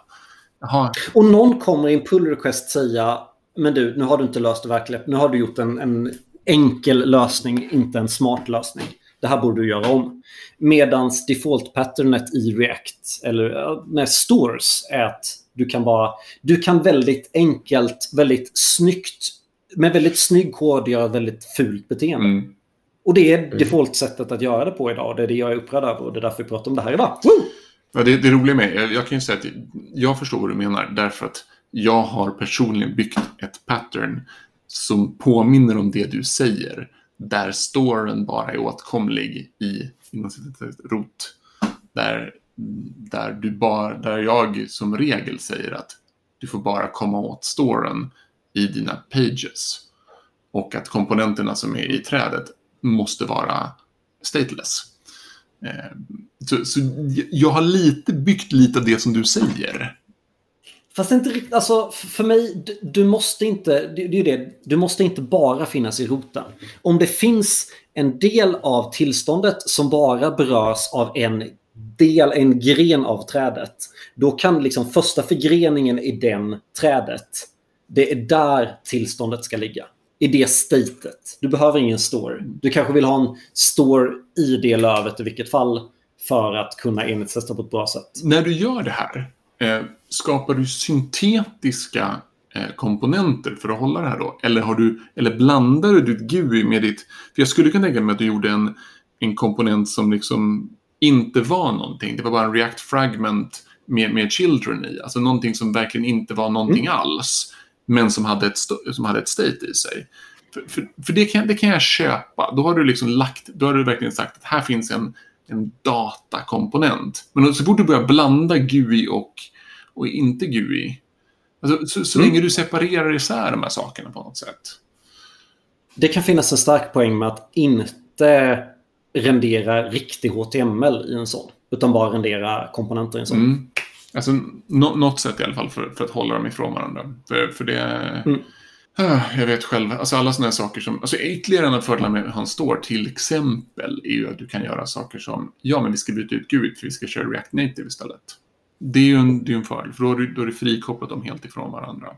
Jaha. Och någon kommer i en pull request säga men du, nu har du inte löst det verkligen. Nu har du gjort en, en enkel lösning, inte en smart lösning. Det här borde du göra om. Medans default-patternet i React, eller med stores, är att du kan bara... Du kan väldigt enkelt, väldigt snyggt, med väldigt snygg kod göra väldigt fult beteende. Mm. Och det är mm. default-sättet att göra det på idag. Det är det jag är upprörd över och det är därför vi pratar om det här idag. Woo! Ja, det, det roliga med jag, jag kan ju säga att jag förstår vad du menar därför att jag har personligen byggt ett pattern som påminner om det du säger där storen bara är åtkomlig i rot. Där, där, du bara, där jag som regel säger att du får bara komma åt storen i dina pages. Och att komponenterna som är i trädet måste vara stateless. Eh, så, så jag har lite byggt lite av det som du säger. Fast inte riktigt, alltså för mig, du, du måste inte, det, det är det, du måste inte bara finnas i roten. Om det finns en del av tillståndet som bara berörs av en del, en gren av trädet, då kan liksom första förgreningen i den trädet, det är där tillståndet ska ligga. I det statet. Du behöver ingen store. Du kanske vill ha en store i det lövet i vilket fall för att kunna enhetstesta på ett bra sätt. När du gör det här, Eh, skapar du syntetiska eh, komponenter för att hålla det här då? Eller, har du, eller blandar du ditt GUI med ditt... För jag skulle kunna tänka mig att du gjorde en, en komponent som liksom inte var någonting. Det var bara en React Fragment med, med Children i. Alltså någonting som verkligen inte var någonting mm. alls. Men som hade ett, som hade ett state i sig. För, för, för, det, kan, det kan jag köpa. Då har du liksom lagt, då har du verkligen sagt att här finns en, en datakomponent. Men så fort du börjar blanda GUI och, och inte GUI, alltså, så, så mm. länge du separerar isär de här sakerna på något sätt. Det kan finnas en stark poäng med att inte rendera riktig HTML i en sån. Utan bara rendera komponenter i en sån. Mm. Alltså, no något sätt i alla fall för, för att hålla dem ifrån varandra. För, för det... Mm. Ah, jag vet själv, alltså alla sådana saker som, alltså ytterligare en av fördelarna med han står till exempel är ju att du kan göra saker som, ja men vi ska byta ut GUID för vi ska köra React Native istället. Det är ju en, det är en fördel, för då är, du, då är du frikopplat dem helt ifrån varandra.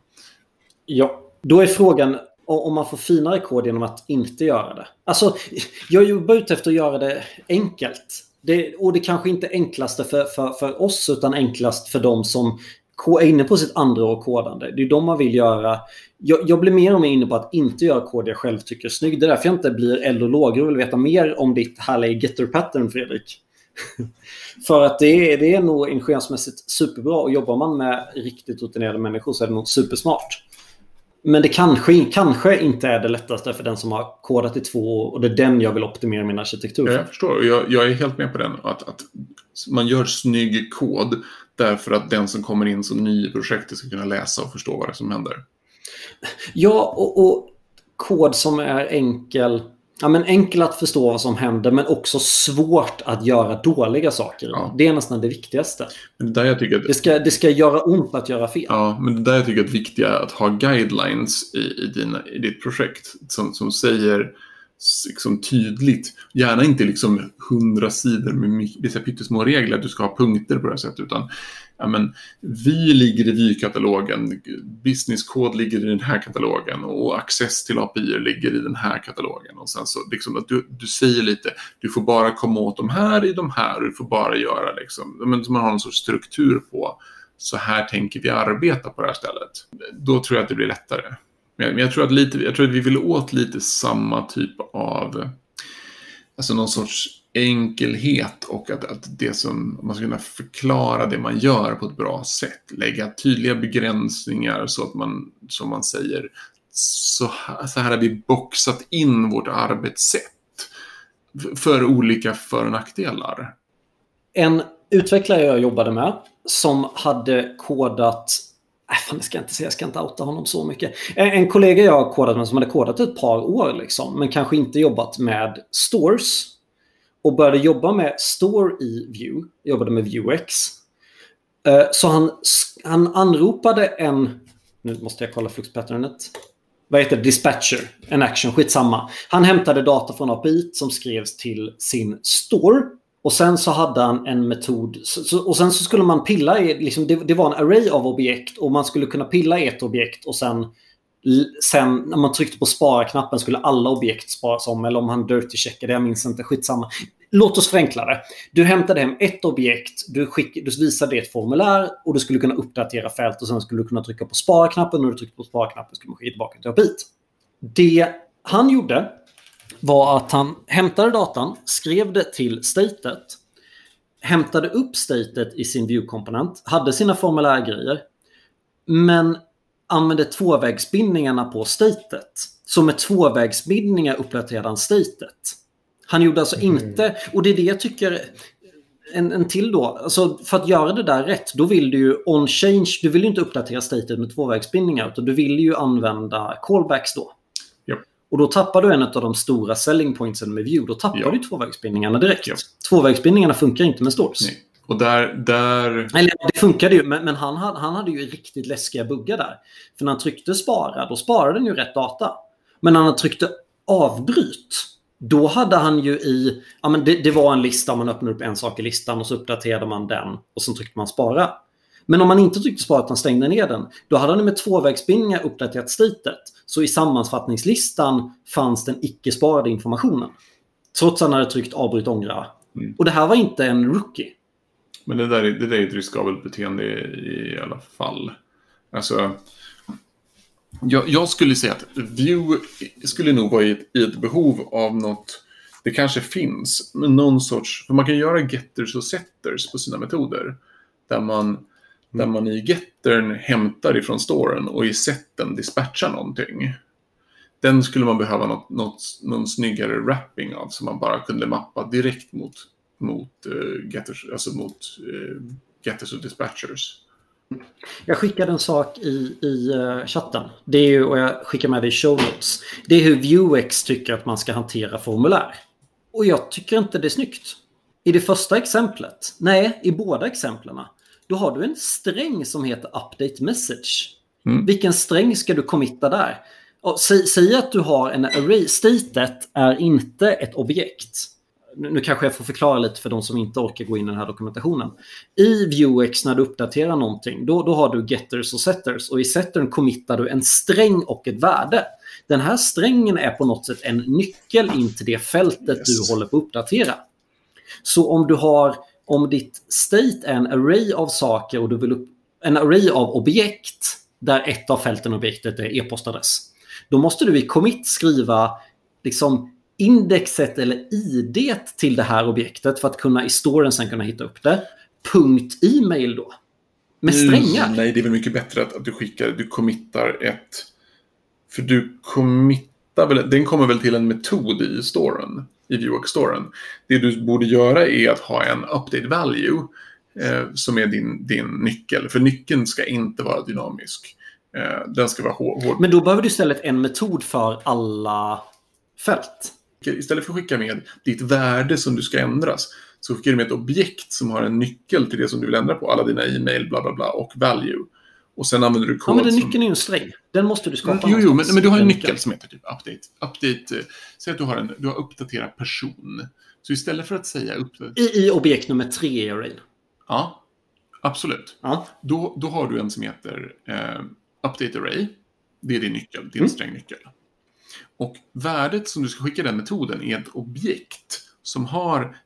Ja, då är frågan om man får finare kod genom att inte göra det. Alltså, jag jobbar ute efter att göra det enkelt. Det, och det kanske inte är enklaste för, för, för oss, utan enklast för de som är inne på sitt andra år kodande. Det är de man vill göra. Jag, jag, blir mer och mer inne på att inte göra kod jag själv tycker är snygg. Det är därför jag inte blir eld och lågor och vill veta mer om ditt härliga getter-pattern, Fredrik. För att det är, det är nog ingenjörsmässigt superbra och jobbar man med riktigt rutinerade människor så är det nog supersmart. Men det kanske, kanske inte är det lättaste för den som har kodat i två år och det är den jag vill optimera min arkitektur för. Jag förstår. Jag, jag är helt med på den. Att, att man gör snygg kod därför att den som kommer in som ny i projektet ska kunna läsa och förstå vad det är som händer. Ja, och, och kod som är enkel ja, men enkel att förstå vad som händer men också svårt att göra dåliga saker. Ja. Det är nästan det viktigaste. Men det, där jag tycker att, det, ska, det ska göra ont att göra fel. Ja, men det där jag tycker att det viktiga är att ha guidelines i, i, dina, i ditt projekt som, som säger liksom tydligt, gärna inte liksom hundra sidor med vissa pyttesmå regler, att du ska ha punkter på det här sättet, utan ja, men, vi ligger i vy-katalogen, ligger i den här katalogen och access till API ligger i den här katalogen. Och sen så liksom att du, du säger lite, du får bara komma åt de här i de här, du får bara göra liksom, men man har någon sorts struktur på, så här tänker vi arbeta på det här stället. Då tror jag att det blir lättare. Men jag, tror att lite, jag tror att vi vill åt lite samma typ av, alltså någon sorts enkelhet och att, att det som man ska kunna förklara det man gör på ett bra sätt. Lägga tydliga begränsningar så att man, som man säger, så här, så här har vi boxat in vårt arbetssätt för olika för och nackdelar. En utvecklare jag jobbade med som hade kodat Äh, fan, det ska jag inte säga. Jag ska inte outa honom så mycket. En, kollega jag har kodat med som hade kodat ett par år, liksom, men kanske inte jobbat med stores. Och började jobba med store i Vue. Jobbade med Vuex. Eh, så han, han anropade en... Nu måste jag kolla fluxpatternet. Vad heter det? Dispatcher. En action. Skitsamma. Han hämtade data från API som skrevs till sin store. Och sen så hade han en metod. Och sen så skulle man pilla i, liksom, det, det, var en array av objekt och man skulle kunna pilla i ett objekt och sen, sen när man tryckte på spara-knappen skulle alla objekt sparas om. Eller om han dirty checkade, jag minns inte, skitsamma. Låt oss förenkla det. Du hämtade hem ett objekt, du, skick, du visade det ett formulär och du skulle kunna uppdatera fält och sen skulle du kunna trycka på spara-knappen. När du tryckte på spara-knappen skulle man skicka tillbaka till bit. Det han gjorde var att han hämtade datan, skrev det till statet, hämtade upp statet i sin view-komponent, hade sina formulärgrejer, men använde tvåvägsbindningarna på statet. Så med tvåvägsbindningar uppdaterade han statet. Han gjorde alltså mm. inte, och det är det jag tycker, en, en till då. Alltså för att göra det där rätt, då vill du ju on change, du vill ju inte uppdatera statet med tvåvägsbindningar, utan du vill ju använda callbacks då. Och då tappar du en av de stora selling pointsen med Vue. Då tappar ja. du tvåvägsbindningarna direkt. Ja. Tvåvägsbindningarna funkar inte med stores. Nej. Och där, där... Eller det funkade ju, men, men han, hade, han hade ju riktigt läskiga buggar där. För när han tryckte spara, då sparade den ju rätt data. Men när han tryckte avbryt, då hade han ju i... Ja, men det, det var en lista, man öppnade upp en sak i listan och så uppdaterade man den och så tryckte man spara. Men om man inte tryckte spara utan stängde ner den, då hade han med tvåvägsbindningar uppdaterat statet. Så i sammanfattningslistan fanns den icke sparade informationen. Trots att han hade tryckt avbryt ångra. Mm. Och det här var inte en rookie. Men det där, är, det där är ett riskabelt beteende i, i alla fall. Alltså, jag, jag, skulle säga att Vue skulle nog vara i ett, i ett behov av något det kanske finns, men någon sorts... För man kan göra getters och setters på sina metoder. Där man där man i gettern hämtar ifrån storen och i setten dispatchar någonting. Den skulle man behöva något, något, någon snyggare wrapping av som man bara kunde mappa direkt mot, mot, uh, getters, alltså mot uh, getters och dispatchers. Jag skickade en sak i, i uh, chatten. Det är ju, och jag skickar med det i show notes. Det är hur Vuex tycker att man ska hantera formulär. Och jag tycker inte det är snyggt. I det första exemplet, nej, i båda exemplen då har du en sträng som heter update message. Mm. Vilken sträng ska du committa där? Säg, säg, att du har en array. Statet är inte ett objekt. Nu kanske jag får förklara lite för de som inte orkar gå in i den här dokumentationen. I Vuex när du uppdaterar någonting, då, då har du getters och setters. Och i settern committar du en sträng och ett värde. Den här strängen är på något sätt en nyckel in till det fältet yes. du håller på att uppdatera. Så om du har om ditt state är en array av saker och du vill upp en array av objekt där ett av fälten objektet är e-postadress. Då måste du i commit skriva liksom indexet eller id till det här objektet för att kunna i storen sen kunna hitta upp det. Punkt e-mail då. Med strängar. Mm, nej, det är väl mycket bättre att, att du skickar, du committar ett För du committar väl, den kommer väl till en metod i storen, i Vuex-storen. Det du borde göra är att ha en update value eh, som är din, din nyckel. För nyckeln ska inte vara dynamisk. Eh, den ska vara hård. Men då behöver du istället en metod för alla fält. Istället för att skicka med ditt värde som du ska ändras så skickar du med ett objekt som har en nyckel till det som du vill ändra på. Alla dina e-mail, bla bla bla och value. Och sen använder du kod Ja, men den som... nyckeln är ju en sträng. Den måste du skapa Mm, jo, jo, men, men du har en nyckel som heter typ update. update eh, säg att du har, en, du har uppdaterat person. Så istället för att säga update... I, I objekt nummer tre i arrayn. Ja, absolut. Ja. Då, då har du en som heter eh, update array. Det är din nyckel, din Mm. strängnyckel. Och värdet som du ska skicka den metoden är ett objekt som har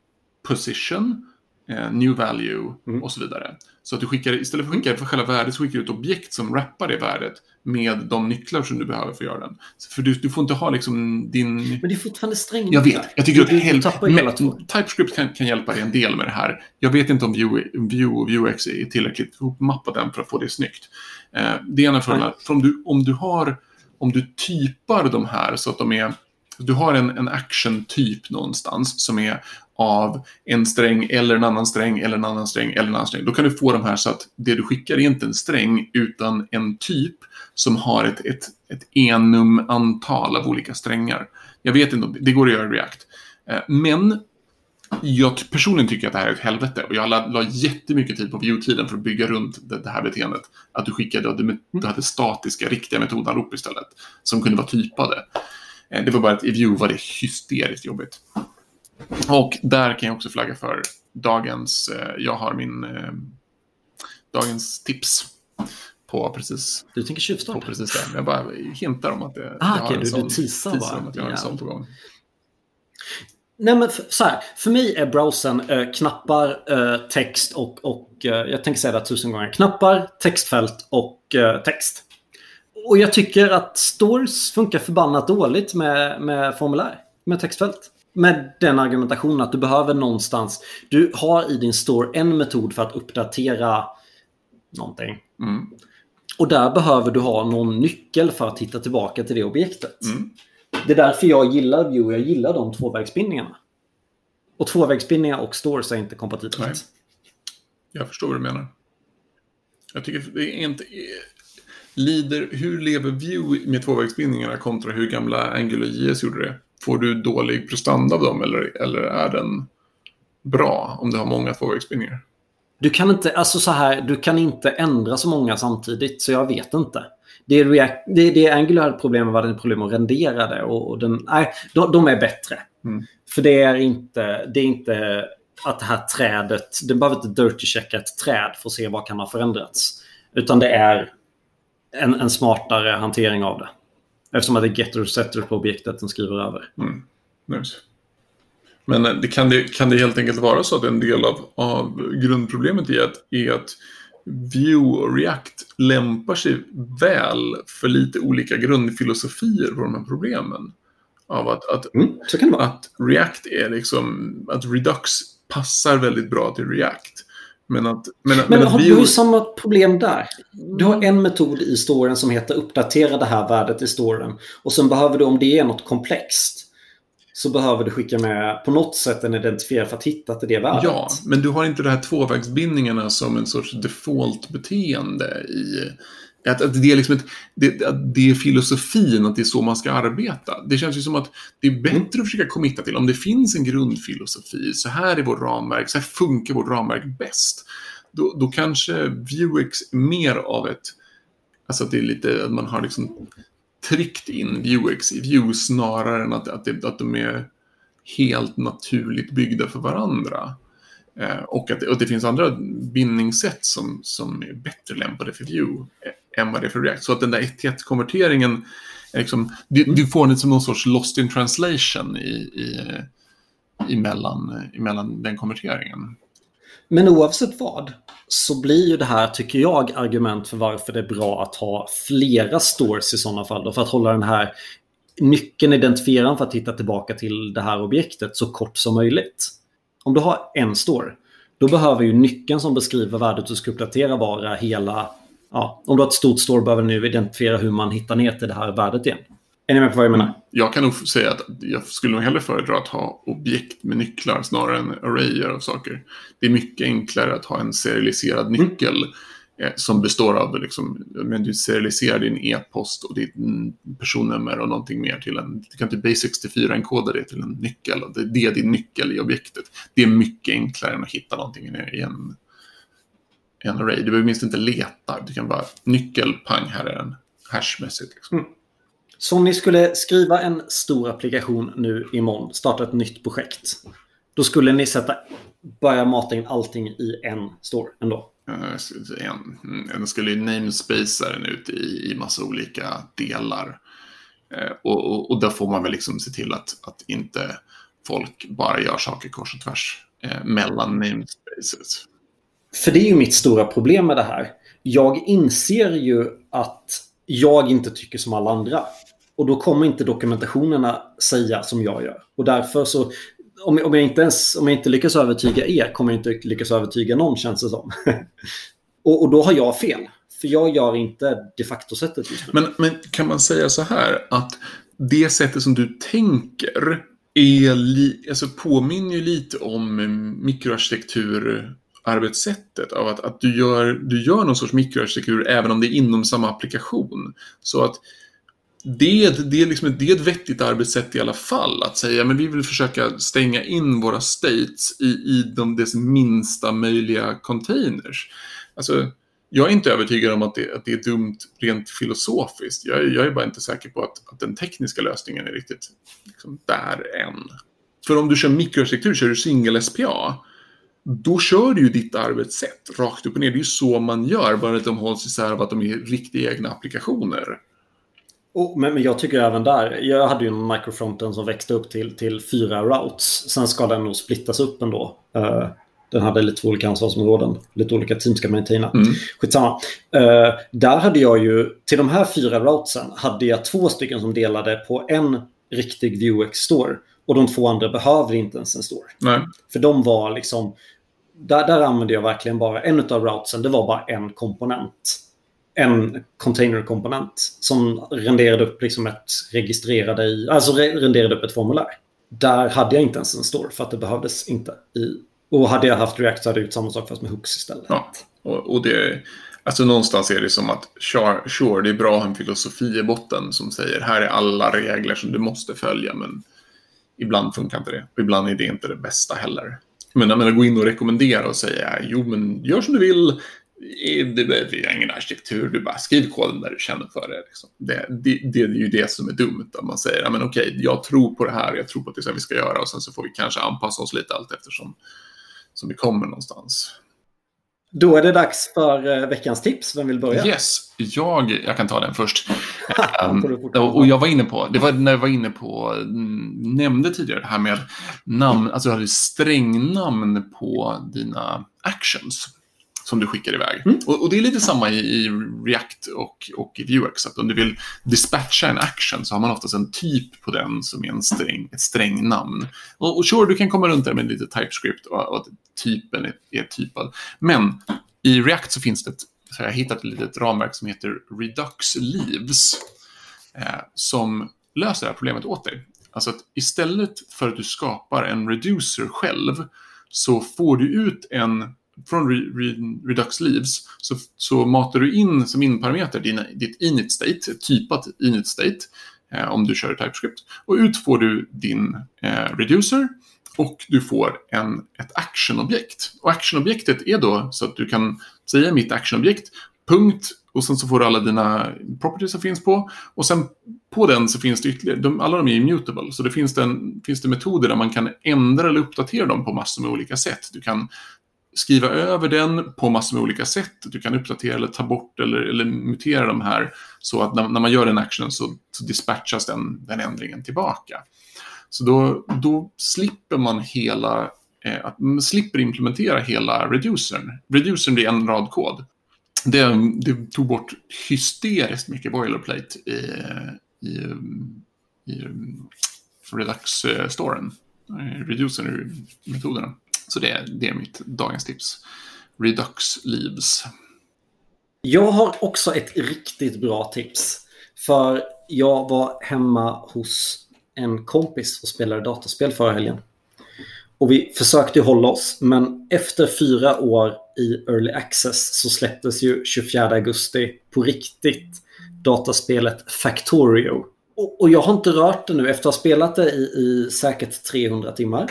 position, eh, new value Mm. och så vidare. Så att du skickar, istället för att skicka för själva värdet så skickar du ett objekt som wrappar det värdet med de nycklar som du behöver för att göra den. För du, du får inte ha liksom din... Men det är fortfarande sträng. Jag vet, jag tycker att du, hel... ju hela men. TypeScript kan, kan hjälpa dig en del med det här. Jag vet inte om Vue, Vue och Vuex är tillräckligt ihopmappat än för att få det snyggt. Eh, det är ena att- För om du, om du har, om du typar de här så att de är, du har en, en action-typ någonstans som är av en sträng eller en annan sträng eller en annan sträng eller en annan sträng. Då kan du få de här så att det du skickar är inte en sträng utan en typ som har ett, ett, ett enum-antal av olika strängar. Jag vet inte om det, det går att göra i React. Eh, men jag personligen tycker att det här är ett helvete och jag la, la jättemycket tid på view-tiden för att bygga runt det, det här beteendet. Att du skickade, och du, du hade statiska, riktiga metodanrop istället. Som kunde vara typade. Eh, det var bara att i view var det hysteriskt jobbigt. Och där kan jag också flagga för dagens, eh, jag har min, eh, dagens tips på precis, Du tänker på tjuvstart? precis det. Jag bara hintar om att det, Ah, jag har en du- du sån, teasar bara. om att jag har en sån på gång. Nej, men för, så här. För mig är browsern eh, knappar, eh, text och, och eh, jag tänker säga det tusen gånger. Knappar, textfält och eh, text. Och jag tycker att stores funkar förbannat dåligt med, med formulär, med textfält. Med den argumentationen att du behöver någonstans, du har i din store en metod för att uppdatera någonting. Mm. Och där behöver du ha någon nyckel för att hitta tillbaka till det objektet. Mm. Det är därför jag gillar Vue. Jag gillar de tvåvägsbindningarna. Och tvåvägsbindningar och stores är inte kompatibelt. Nej. Jag förstår vad du menar. Jag tycker det är inte... Lider, hur lever Vue med tvåvägsbindningarna kontra hur gamla Angular JS gjorde det? Får du dålig prestanda av dem eller, eller är den bra om du har många tvåvägsbindningar? Du kan inte, alltså så här, du kan inte ändra så många samtidigt, så jag vet inte. Det är, React, det, det Angular hade problem med var det problem att rendera det. Och, och den, nej, de, de är bättre. Mm. För det är inte, det är inte att det här trädet, den behöver inte dirty-checka ett träd för att se vad kan ha förändrats. Utan det är en, en smartare hantering av det. Eftersom att det är getter och setter på objektet den skriver över. Mm. Nice. Men eh, det kan, det, kan det helt enkelt vara så att en del av, av grundproblemet är att, är att Vue och React lämpar sig väl för lite olika grundfilosofier på de här problemen? Av att, att, Mm, så kan det vara. att React är liksom, att Redux passar väldigt bra till React. Men att, men, Men men har Vue- du har samma problem där. Du har en metod i storen som heter uppdatera det här värdet i storen. Och sen behöver du, om det är något komplext, så behöver du skicka med på något sätt en identifierare för att hitta till det värdet. Ja, men du har inte de här tvåvägsbindningarna som en sorts default-beteende i... Att, att det är liksom ett, det, att det är filosofin, att det är så man ska arbeta. Det känns ju som att det är bättre att försöka committa till, om det finns en grundfilosofi, så här är vårt ramverk, så här funkar vårt ramverk bäst. Då, då kanske Vuex är mer av ett, alltså att det är lite, att man har liksom tryckt in Vuex i Vue snarare än att, att, det, att de är helt naturligt byggda för varandra. Eh, och att och det finns andra bindningssätt som, som är bättre lämpade för Vue än vad det är för React. Så att den där 1-1-konverteringen, liksom, du, du får den som någon sorts lost in translation i, i, emellan, emellan den konverteringen. Men oavsett vad så blir ju det här, tycker jag, argument för varför det är bra att ha flera stores i sådana fall. Då, för att hålla den här nyckeln, identifieraren för att hitta tillbaka till det här objektet så kort som möjligt. Om du har en store, då behöver ju nyckeln som beskriver värdet du ska uppdatera vara hela ja, om du har ett stort store behöver nu identifiera hur man hittar ner till det här värdet igen. Är ni med på vad jag menar? Jag kan nog säga att jag skulle nog hellre föredra att ha objekt med nycklar snarare än arrayer av saker. Det är mycket enklare att ha en serialiserad nyckel mm. som består av, liksom, men du serialiserar din e-post och ditt personnummer och någonting mer till en, du kan till Base64-enkoda det till en nyckel och det är din nyckel i objektet. Det är mycket enklare än att hitta någonting i en, en array. Du behöver minst inte leta, du kan bara nyckel, pang, här är den hashmässigt. Liksom. Mm. Så om ni skulle skriva en stor applikation nu imorgon, starta ett nytt projekt. Då skulle ni sätta, börja mata in allting i en store ändå? En, den skulle ju namespacea den ut i, i massa olika delar. Eh, och, och, och där får man väl liksom se till att, att inte folk bara gör saker kors och tvärs eh, mellan namespaces. För det är ju mitt stora problem med det här. Jag inser ju att jag inte tycker som alla andra. Och då kommer inte dokumentationerna säga som jag gör. Och därför så, om, om, jag, inte ens, om jag inte lyckas övertyga er kommer jag inte lyckas övertyga någon känns det som. och, och då har jag fel. För jag gör inte de facto-sättet just nu. Men, men kan man säga så här att det sättet som du tänker är li, alltså påminner ju lite om mikroarkitektur arbetssättet av att, att du, gör, du gör någon sorts mikroarkitektur även om det är inom samma applikation. Så att det, det, är liksom, det är ett vettigt arbetssätt i alla fall. Att säga men vi vill försöka stänga in våra states i, i de dess minsta möjliga containers. Alltså, jag är inte övertygad om att det, att det är dumt rent filosofiskt. Jag, jag, är bara inte säker på att, att den tekniska lösningen är riktigt liksom, där än. För om du kör mikroarkitektur, kör du single SPA, då kör du ju ditt arbetssätt rakt upp och ner. Det är ju så man gör, bara att de hålls isär av att de är riktiga egna applikationer. Oh, men, men jag tycker även där, jag hade ju en microfronten som växte upp till, till fyra routes. Sen ska den nog splittas upp ändå. Uh, den hade lite olika ansvarsområden. Lite olika team ska maintaina. Mm. Skitsamma. Uh, där hade jag ju, till de här fyra routesen, hade jag två stycken som delade på en riktig Vuex-store. Och de två andra behövde inte ens en store. Nej. För de var liksom, där, där använde jag verkligen bara en av routsen, det var bara en komponent en containerkomponent som renderade upp liksom ett registrerade i, alltså renderade upp ett formulär. Där hade jag inte ens en store för att det behövdes inte. I, och hade jag haft React så hade jag gjort samma sak fast med hooks istället. Ja, och, och det, alltså någonstans är det som att sure, sure, det är bra att ha en filosofi i botten som säger här är alla regler som du måste följa men ibland funkar inte det. Och ibland är det inte det bästa heller. Men jag menar, gå in och rekommendera och säga jo men gör som du vill, det behöver ingen arkitektur, du bara skriv koden där du känner för det. Liksom. Det, det, det, är ju det som är dumt, att man säger, men okej, jag tror på det här, jag tror på att det är så vi ska göra och sen så får vi kanske anpassa oss lite allt eftersom som vi kommer någonstans. Då är det dags för uh, veckans tips. Vem vill börja? Yes, jag, jag kan ta den först. um, och jag var inne på, det var när jag var inne på, mm, nämnde tidigare det här med namn, alltså du hade strängnamn på dina actions som du skickar iväg. Mm. Och, och, det är lite samma i, i, React och, och i Vuex. Att om du vill dispatcha en action så har man oftast en typ på den som är en sträng, ett strängnamn. Och, och sure, du kan komma runt där med lite TypeScript och, och att typen är, är typad. Men i React så finns det ett, så jag har hittat ett litet ramverk som heter Redux Leaves. Eh, som löser det här problemet åt dig. Alltså att istället för att du skapar en reducer själv så får du ut en från Redux Leaves så, så matar du in som inparameter ditt init state, ett typat init state, eh, om du kör TypeScript. Och ut får du din eh, reducer och du får en, ett actionobjekt. Och actionobjektet är då så att du kan säga mitt actionobjekt, punkt, och sen så får du alla dina properties som finns på. Och sen på den så finns det ytterligare, de, alla de är immutable, så det finns, den, finns det metoder där man kan ändra eller uppdatera dem på massor med olika sätt. Du kan skriva över den på massor med olika sätt. Du kan uppdatera eller ta bort eller, eller mutera de här så att när, när man gör en action så, så dispatchas den, den ändringen tillbaka. Så då, då slipper man hela, eh, att man slipper implementera hela reducern. Reducern blir en rad kod. Det, det tog bort hysteriskt mycket boilerplate i, i, i Redux-storen, reducer-metoderna. Så det, det är mitt dagens tips. Redux Leaves. Jag har också ett riktigt bra tips. För jag var hemma hos en kompis och spelade dataspel förra helgen. Och vi försökte hålla oss, men efter fyra år i Early Access så släpptes ju 24 augusti på riktigt dataspelet Factorio. Och, och jag har inte rört det nu efter att ha spelat det i, i säkert 300 timmar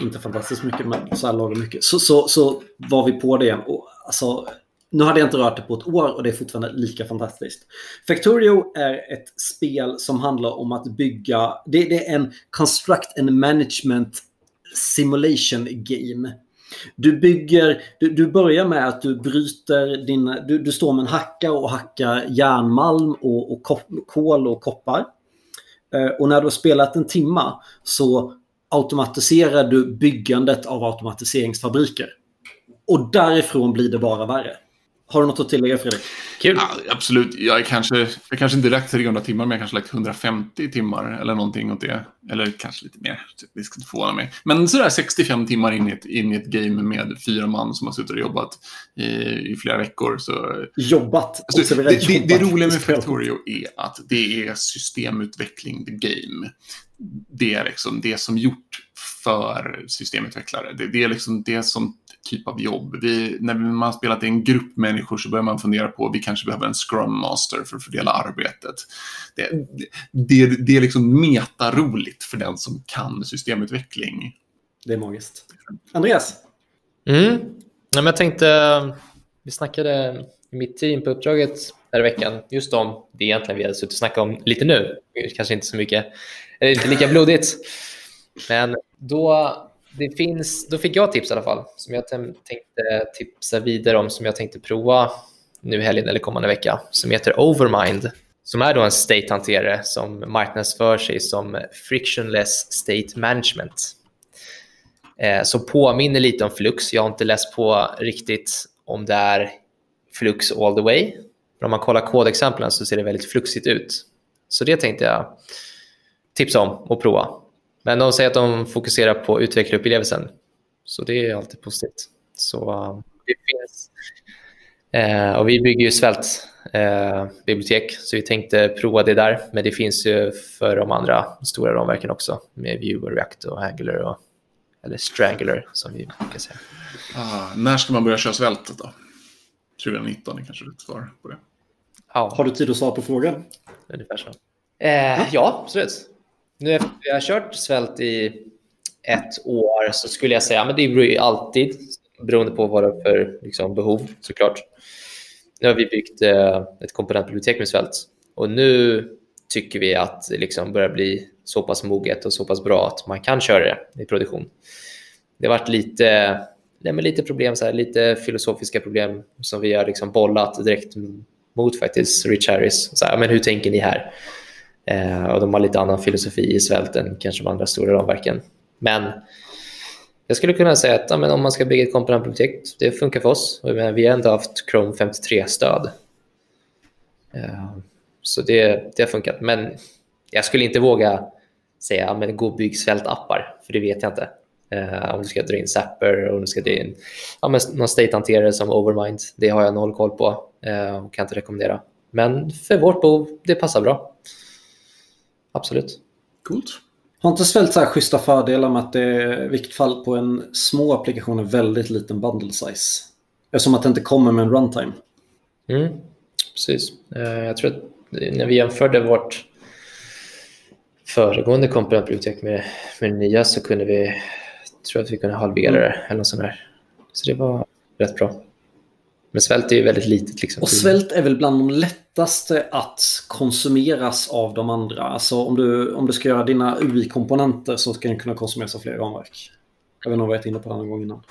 inte fantastiskt mycket, men så här lagom mycket. Så, så, så var vi på det igen. Och, alltså, nu hade jag inte rört det på ett år och det är fortfarande lika fantastiskt. Factorio är ett spel som handlar om att bygga... Det, det är en construct and management simulation game. Du bygger, du, du börjar med att du bryter dina, du, du står med en hacka och hackar järnmalm och, och kol och koppar. Eh, och när du har spelat en timma så automatiserar du byggandet av automatiseringsfabriker. Och därifrån blir det bara värre. Har du något att tillägga Fredrik? Kul. Ja, absolut. Jag, är kanske, jag kanske inte lagt 300 timmar, men jag kanske lagt 150 timmar eller någonting åt det. Eller kanske lite mer. Det ska inte förvåna mig. Men sådär 65 timmar in i, ett, in i ett game med fyra man som har suttit och jobbat i, i flera veckor. Så... Jobbat? Alltså, det, det, det, roliga med Factorio är att det är systemutveckling the game. Det är liksom det som gjort för systemutvecklare. Det, det är liksom det som typ av jobb. Vi, när man har spelat i en grupp människor så börjar man fundera på att vi kanske behöver en scrum master för att fördela arbetet. Det, det, det är liksom metaroligt för den som kan systemutveckling. Det är magiskt. Andreas? Mm. men jag tänkte, vi snackade i mitt team på uppdraget här i veckan just om det egentligen vi hade suttit och snackat om lite nu. Kanske inte så mycket, eller inte lika blodigt. Men då det finns, då fick jag tips i alla fall som jag tänkte tipsa vidare om som jag tänkte prova nu helgen eller kommande vecka som heter Overmind som är då en state-hanterare som marknadsför sig som frictionless state management. Eh, som påminner lite om Flux. Jag har inte läst på riktigt om det är Flux all the way. Men om man kollar kodexemplen så ser det väldigt fluxigt ut. Så det tänkte jag tipsa om och prova. Men de säger att de fokuserar på utvecklarupplevelsen. Så det är alltid positivt. Så uh, det finns. Uh, och vi bygger ju svält uh, bibliotek, så vi tänkte prova det där. Men det finns ju för de andra stora ramverken också med Vue och React och Angular och, eller Strangler som vi brukar säga. Ah, när ska man börja köra svältet då? 2019 är kanske rätt svar på det. Ja. Har du tid att svara på frågan? Ungefär så. Eh, ja, absolut nu efter att vi har kört svält i ett år så skulle jag säga men det beror ju alltid beroende på vad det är för liksom, behov såklart. Nu har vi byggt eh, ett komponentbibliotek med svält och nu tycker vi att det liksom börjar bli så pass moget och så pass bra att man kan köra det i produktion. Det har varit lite, nej, lite problem, så här, lite filosofiska problem som vi har liksom bollat direkt mot faktiskt Rich Harris. Så här, men hur tänker ni här? Eh, och de har lite annan filosofi i svälten kanske de andra stora ramverken. Men jag skulle kunna säga att ja, men om man ska bygga ett komponentbibliotek, det funkar för oss. Vi har ändå haft Chrome 53-stöd. Eh, så det, det har funkat. Men jag skulle inte våga säga ja, men gå och bygg svältappar, för det vet jag inte. Eh, om du ska dra in Zapper och om du ska dra in ja, men någon state-hanterare som Overmind. Det har jag noll koll på eh, och kan inte rekommendera. Men för vårt behov, det passar bra absolut. Coolt. Har inte Svelte så här schyssta fördelar med att det är i vilket fall på en små applikation är väldigt liten bundle size? Eftersom att det inte kommer med en runtime. Mm, precis. Eh, jag tror att när vi jämförde vårt föregående komponentbibliotek med, med det nya så kunde vi, tror att vi kunde halvera det eller något sånt där. Så det var rätt bra. Men svält är ju väldigt litet. Liksom. Och svält är väl bland de lättaste att konsumeras av de andra. Alltså om du, om du ska göra dina UI-komponenter så ska den kunna konsumeras av fler ramverk. Jag vet inte om jag varit inne på det någon gång innan.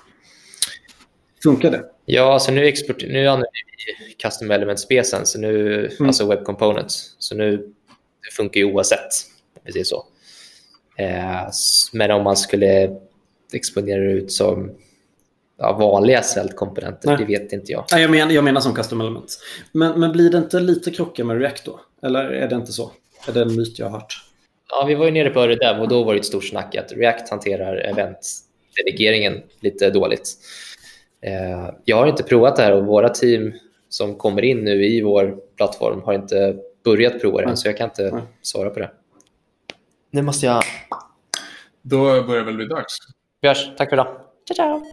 Funkar det? Ja, alltså nu, export, nu använder vi custom element-specen, så nu, mm. alltså web components. Så nu det funkar ju oavsett, precis så. Eh, men om man skulle exponera ut som ja, vanliga svältkomponenter, Nej. det vet inte jag. Nej, jag, men, jag menar som custom elements. Men, men blir det inte lite krockar med React då? Eller är det inte så? Är det en myt jag har hört? Ja, vi var ju nere på Öredev och då var det ett stort snack att React hanterar eventdelegeringen lite dåligt. Eh, jag har inte provat det här och våra team som kommer in nu i vår plattform har inte börjat prova det, Nej. så jag kan inte Nej. svara på det. Nu måste jag... Då börjar väl bli dags. Vi hörs. Tack för idag. Ciao, ciao!